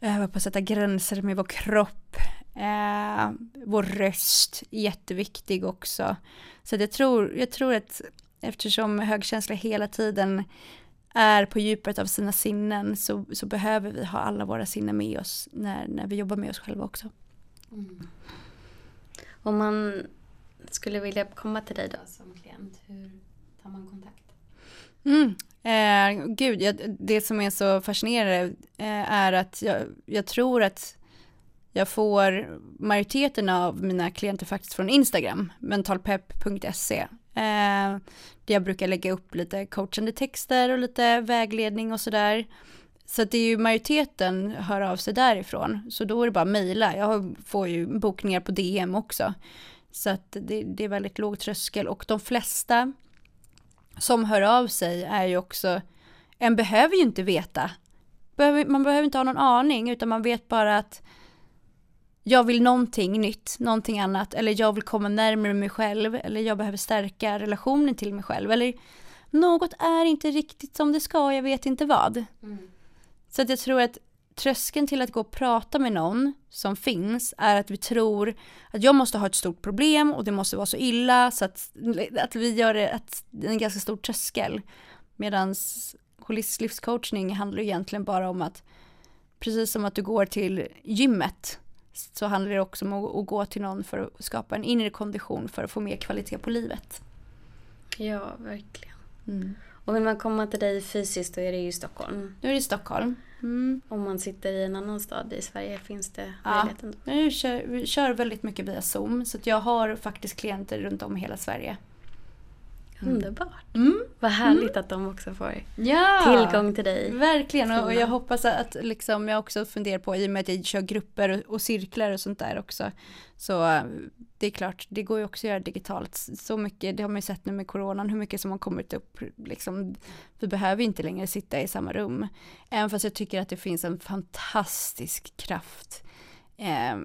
eh, öva på att sätta gränser med vår kropp. Eh, vår röst, är jätteviktig också. Så jag tror, jag tror att eftersom högkänsla hela tiden är på djupet av sina sinnen så, så behöver vi ha alla våra sinnen med oss när, när vi jobbar med oss själva också. Mm. Om man skulle vilja komma till dig då som klient, hur tar man kontakt? Mm. Eh, gud, jag, det som är så fascinerande eh, är att jag, jag tror att jag får majoriteten av mina klienter faktiskt från Instagram, mentalpepp.se. Eh, där jag brukar lägga upp lite coachande texter och lite vägledning och sådär. Så det är ju majoriteten hör av sig därifrån. Så då är det bara att mejla. Jag får ju bokningar på DM också. Så att det, det, är väldigt låg tröskel och de flesta som hör av sig är ju också, en behöver ju inte veta. Man behöver inte ha någon aning utan man vet bara att jag vill någonting nytt, någonting annat, eller jag vill komma närmare mig själv, eller jag behöver stärka relationen till mig själv, eller något är inte riktigt som det ska, jag vet inte vad. Mm. Så att jag tror att tröskeln till att gå och prata med någon som finns är att vi tror att jag måste ha ett stort problem och det måste vara så illa så att, att vi gör det, att det är en ganska stor tröskel. Medan holistisk livscoachning handlar egentligen bara om att precis som att du går till gymmet så handlar det också om att, gå till någon för att skapa en inre kondition för att få mer kvalitet på livet. Ja, verkligen. Mm. Och vill man komma till dig fysiskt då är det ju i Stockholm. Nu är det i Stockholm. Mm. Om man sitter i en annan stad i Sverige finns det Ja. möjligheten? Nu kör, vi kör väldigt mycket via Zoom så jag har faktiskt klienter runt om i hela Sverige. Mm. Underbart. Mm. Vad härligt att de också får Ja! tillgång till dig. Verkligen och och jag hoppas att liksom jag också funderar på i och med att jag kör grupper och, och cirklar och sånt där också. Så eh, det är klart, det går ju också att göra digitalt. Så mycket, det har man ju sett nu med coronan, hur mycket som har kommit upp. Liksom, vi behöver inte längre sitta i samma rum. Även fast jag tycker att det finns en fantastisk kraft eh,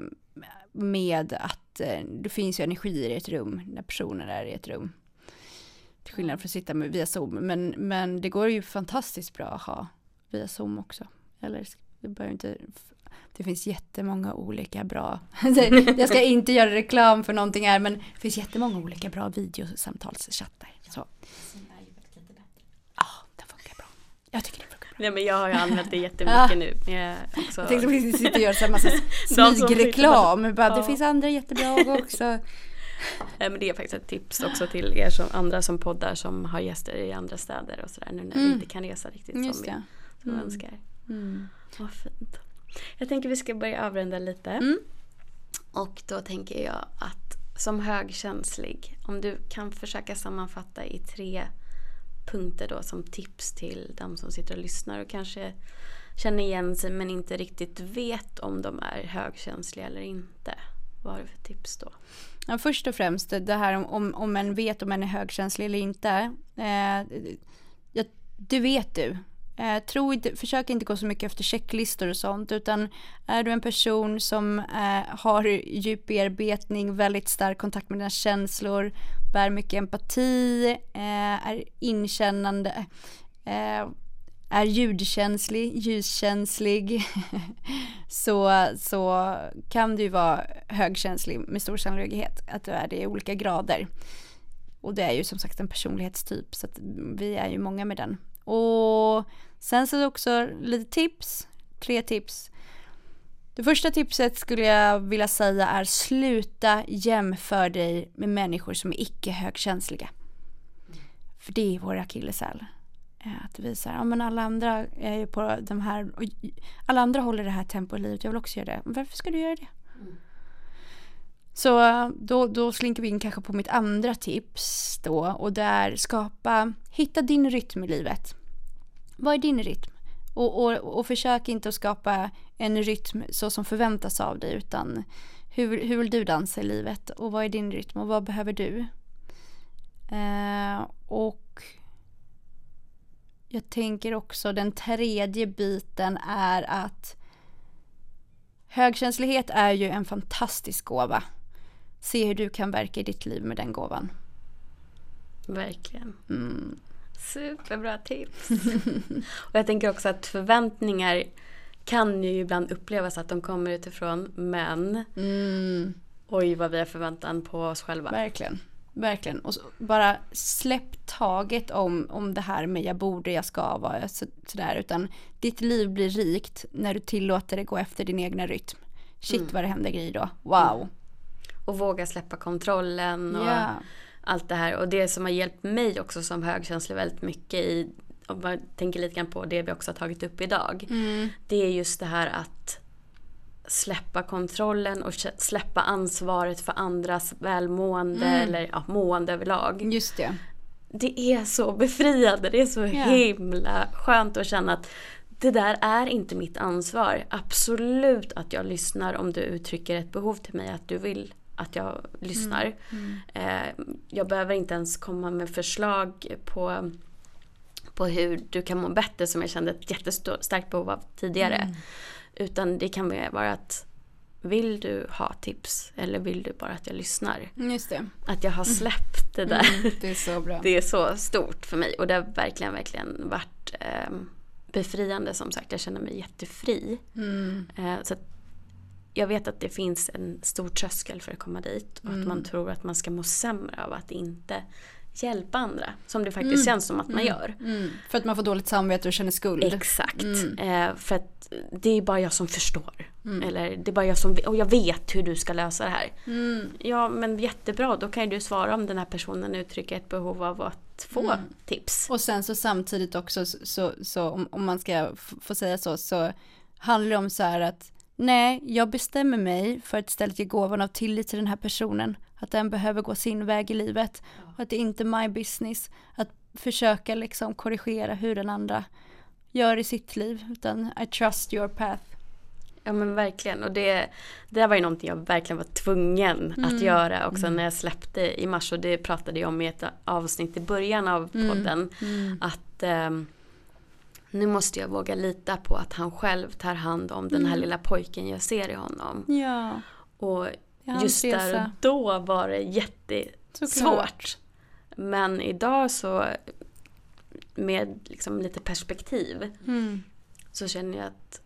med att eh, det finns ju energier i ett rum när personer är i ett rum. Till skillnad från att sitta med, via Zoom. Men, men det går ju fantastiskt bra att ha via Zoom också. Eller det behöver inte... Det finns jättemånga olika bra... Jag ska inte göra reklam för någonting här men det finns jättemånga olika bra videosamtalschattar. Så. Ja, den funkar bra. Jag tycker det funkar bra. Nej men jag har ju använt det jättemycket nu. Jag också... Jag tänkte att vi sitter och gör så här massa smygreklam. Bara, Det finns andra jättebra också. Men det är faktiskt ett tips också till er som andra som poddar som har gäster i andra städer och sådär nu när vi Mm. inte kan resa riktigt som Just vi, som vi Mm. önskar. Mm. Vad fint. Jag tänker vi ska börja avrunda lite. Mm. Och då tänker jag att som högkänslig, om du kan försöka sammanfatta i tre punkter då som tips till de som sitter och lyssnar och kanske känner igen sig men inte riktigt vet om de är högkänsliga eller inte. Vad har du för tips då? Ja, först och främst det här om, om, om en vet om en är högkänslig eller inte. Eh, ja, det vet du. Eh, tro inte, försök inte gå så mycket efter checklistor och sånt utan är du en person som eh, har djup bearbetning, väldigt stark kontakt med dina känslor, bär mycket empati, eh, är inkännande, eh, är ljudkänslig, ljuskänslig så, så kan du ju vara högkänslig med stor sannolikhet att du är det i olika grader. Och det är ju som sagt en personlighetstyp så att vi är ju många med den. Och sen så också lite tips, tre tips. Det första tipset skulle jag vilja säga är sluta jämföra dig med människor som är icke högkänsliga. För det är vår akilleshäl. Eh, Att vi säger, ja men alla andra är ju på de här, och alla andra håller det här tempo i livet, jag vill också göra det. Men varför ska du göra det? Så eh, då, då slinker vi in kanske på mitt andra tips då och det är skapa, hitta din rytm i livet. Vad är din rytm? Och, och, och försök inte att skapa en rytm så som förväntas av dig utan hur, hur vill du dansa i livet och vad är din rytm och vad behöver du? Eh, och jag tänker också den tredje biten är att högkänslighet är ju en fantastisk gåva. Se hur du kan verka i ditt liv med den gåvan. Verkligen. Mm. Superbra tips. och jag tänker också att förväntningar kan ju ibland upplevas att de kommer utifrån men Mm. oj vad vi har förväntan på oss själva. Verkligen. Verkligen. Och bara släpp taget om, om det här med jag borde, jag ska vara så, sådär. Utan ditt liv blir rikt när du tillåter det gå efter din egna rytm. Shit Mm. vad det händer grejer då. Wow. Och våga släppa kontrollen och Ja. allt det här. Och det som har hjälpt mig också som högkänslig väldigt mycket i, om man tänker lite grann på det vi också har tagit upp idag. Mm. Det är just det här att släppa kontrollen och släppa ansvaret för andras välmående Mm. eller ja, mående överlag. Just det. Det är så befriande, det är så Ja. himla skönt att känna att det där är inte mitt ansvar. Absolut att jag lyssnar om du uttrycker ett behov till mig att du vill att jag lyssnar. Mm. Eh, jag behöver inte ens komma med förslag på, på hur du kan må bättre som jag kände ett jättestarkt behov av tidigare. Mm. Utan det kan vara att vill du ha tips eller vill du bara att jag lyssnar? Just det. Att jag har släppt det där. Mm, det är så bra. Det är så stort för mig och det har verkligen, verkligen varit, eh, befriande som sagt. Jag känner mig jättefri. Mm. Eh, så jag vet att det finns en stor tröskel för att komma dit. Och att man tror att man ska må sämre av att inte hjälpa andra. Som det faktiskt känns som att man gör. Mm. För att man får dåligt samvete och känner skuld. Exakt. Eh, för att det är bara jag som förstår. Eller det är bara jag som och jag vet hur du ska lösa det här. Ja men jättebra, då kan ju du svara om den här personen uttrycker ett behov av att få tips. Och sen så samtidigt också så, så, så om, om man ska få säga så, så handlar det om så här att nej, jag bestämmer mig för att istället ge gåvan av tillit till den här personen. Att den behöver gå sin väg i livet. Att det inte är my business. Att försöka liksom korrigera hur den andra gör i sitt liv. Utan I trust your path. Ja men verkligen. Och det, det var ju någonting jag verkligen var tvungen att göra också när jag släppte i mars. Och det pratade jag om i ett avsnitt i början av podden. Att ehm, nu måste jag våga lita på att han själv tar hand om den här lilla pojken jag ser i honom. Ja, Och just där och då var det jättesvårt. Såklart. Men idag så med liksom lite perspektiv Mm. så känner jag att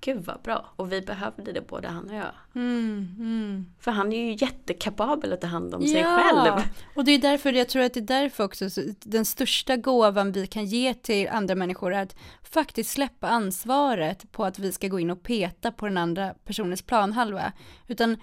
gud vad bra. Och vi behövde det både han och jag. Mm, mm. För han är ju jättekapabel att ta hand om sig själv. Och det är därför, jag tror att det är därför också, så den största gåvan vi kan ge till andra människor är att faktiskt släppa ansvaret på att vi ska gå in och peta på den andra personens planhalva. Utan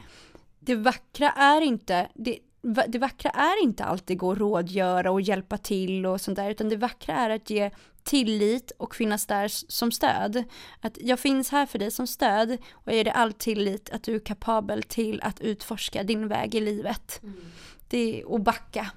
det vackra är inte, det, det vackra är inte alltid gå och rådgöra och hjälpa till och sånt där, utan det vackra är att ge tillit och finnas där som stöd. Att jag finns här för dig som stöd och jag ger dig all tillit att du är kapabel till att utforska din väg i livet. Det är att backa.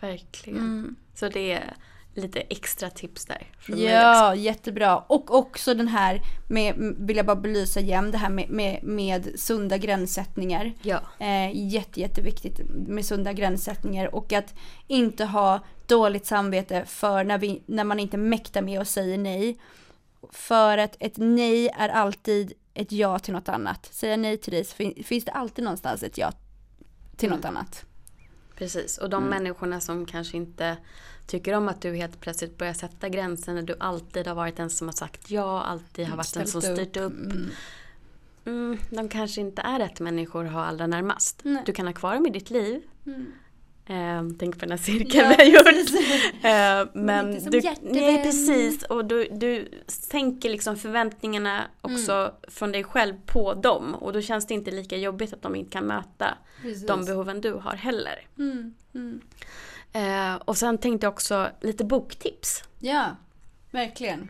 Verkligen. Så det är lite extra tips där. Ja, jättebra. Och också den här med, vill jag bara belysa igen, det här med, med, med sunda gränssättningar. Ja. Eh, jätte, jätteviktigt med sunda gränssättningar och att inte ha dåligt samvete för när, vi, när man inte mäktar med och säger nej. För att ett nej är alltid ett ja till något annat. Säger jag nej till dig så fin- finns det alltid någonstans ett ja till något annat. Precis. Och de människorna som kanske inte tycker om att du helt plötsligt börjar sätta gränser när du alltid har varit den som har sagt ja, alltid har varit den som styrt upp. Mm, de kanske inte är rätt människor att ha allra närmast. Nej. Du kan ha kvar dem i ditt liv. Eh, tänk på den här cirkeln Ja, vi har gjort. Eh, men inte som du, hjärtevän. nej precis och du, du sänker liksom förväntningarna också Mm. från dig själv på dem. Och då känns det inte lika jobbigt att de inte kan möta Precis. de behoven du har heller. Mm, mm. Eh, och sen tänkte jag också lite boktips. Ja, verkligen.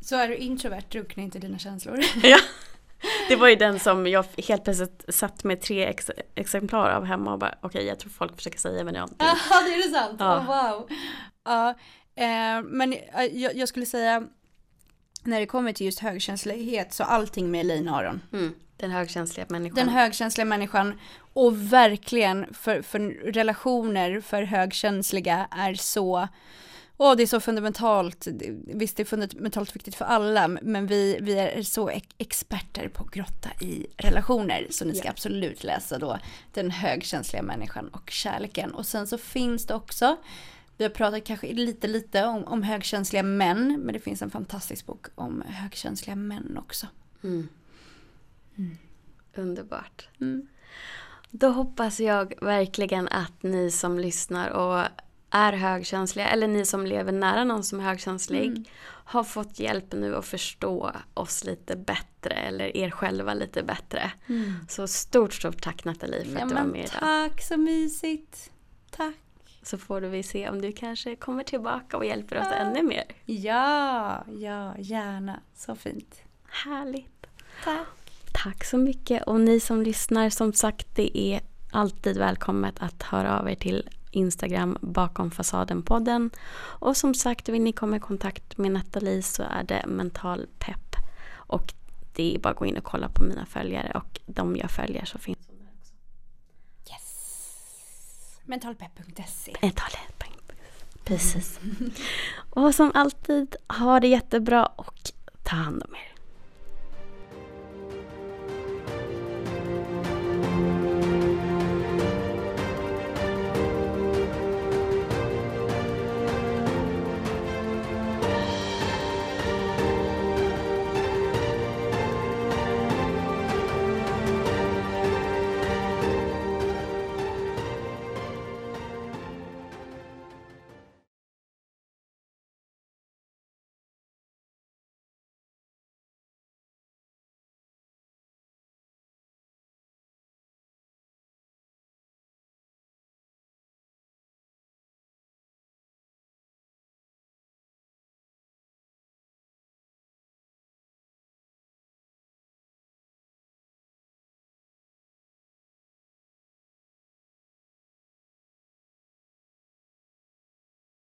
Så är du introvert, drunkna inte dina känslor. ja. Det var ju den som jag helt plötsligt satt med tre ex exemplar av hemma och bara okej jag tror folk försöker säga mig någonting. Ja, det är det sant? Ja. Oh, wow. Ja, eh, men jag, jag skulle säga när det kommer till just högkänslighet så allting med Elaine Aron. Mm, den högkänsliga människan. Den högkänsliga människan och verkligen för, för relationer för högkänsliga är så Åh, det är så fundamentalt. Visst, det är fundamentalt viktigt för alla, men vi, vi är så ex- experter på att grotta i relationer. Så ni ska Ja. absolut läsa då Den högkänsliga människan och kärleken. Och sen så finns det också, vi har pratat kanske lite, lite om, om högkänsliga män, men det finns en fantastisk bok om högkänsliga män också. Mm. Underbart. Mm. Då hoppas jag verkligen att ni som lyssnar och är högkänsliga eller ni som lever nära någon som är högkänslig Mm. har fått hjälp nu att förstå oss lite bättre eller er själva lite bättre. Så stort, stort tack Nathalie för Ja, att du var med idag. tack, så mysigt. Tack. Så får vi se om du kanske kommer tillbaka och hjälper oss ännu mer. Ja, ja, gärna. Så fint. Härligt. Tack. Tack så mycket. Och ni som lyssnar, som sagt, det är alltid välkommet att höra av er till Instagram bakom fasaden-podden. Och som sagt, vill ni komma i kontakt med Nathalie så är det mental pepp. Och det är bara att gå in och kolla på mina följare och de jag följer så finns de där också. Yes. Mentalpepp.se. Mentalpepp. Precis. Och som alltid, ha det jättebra och ta hand om er.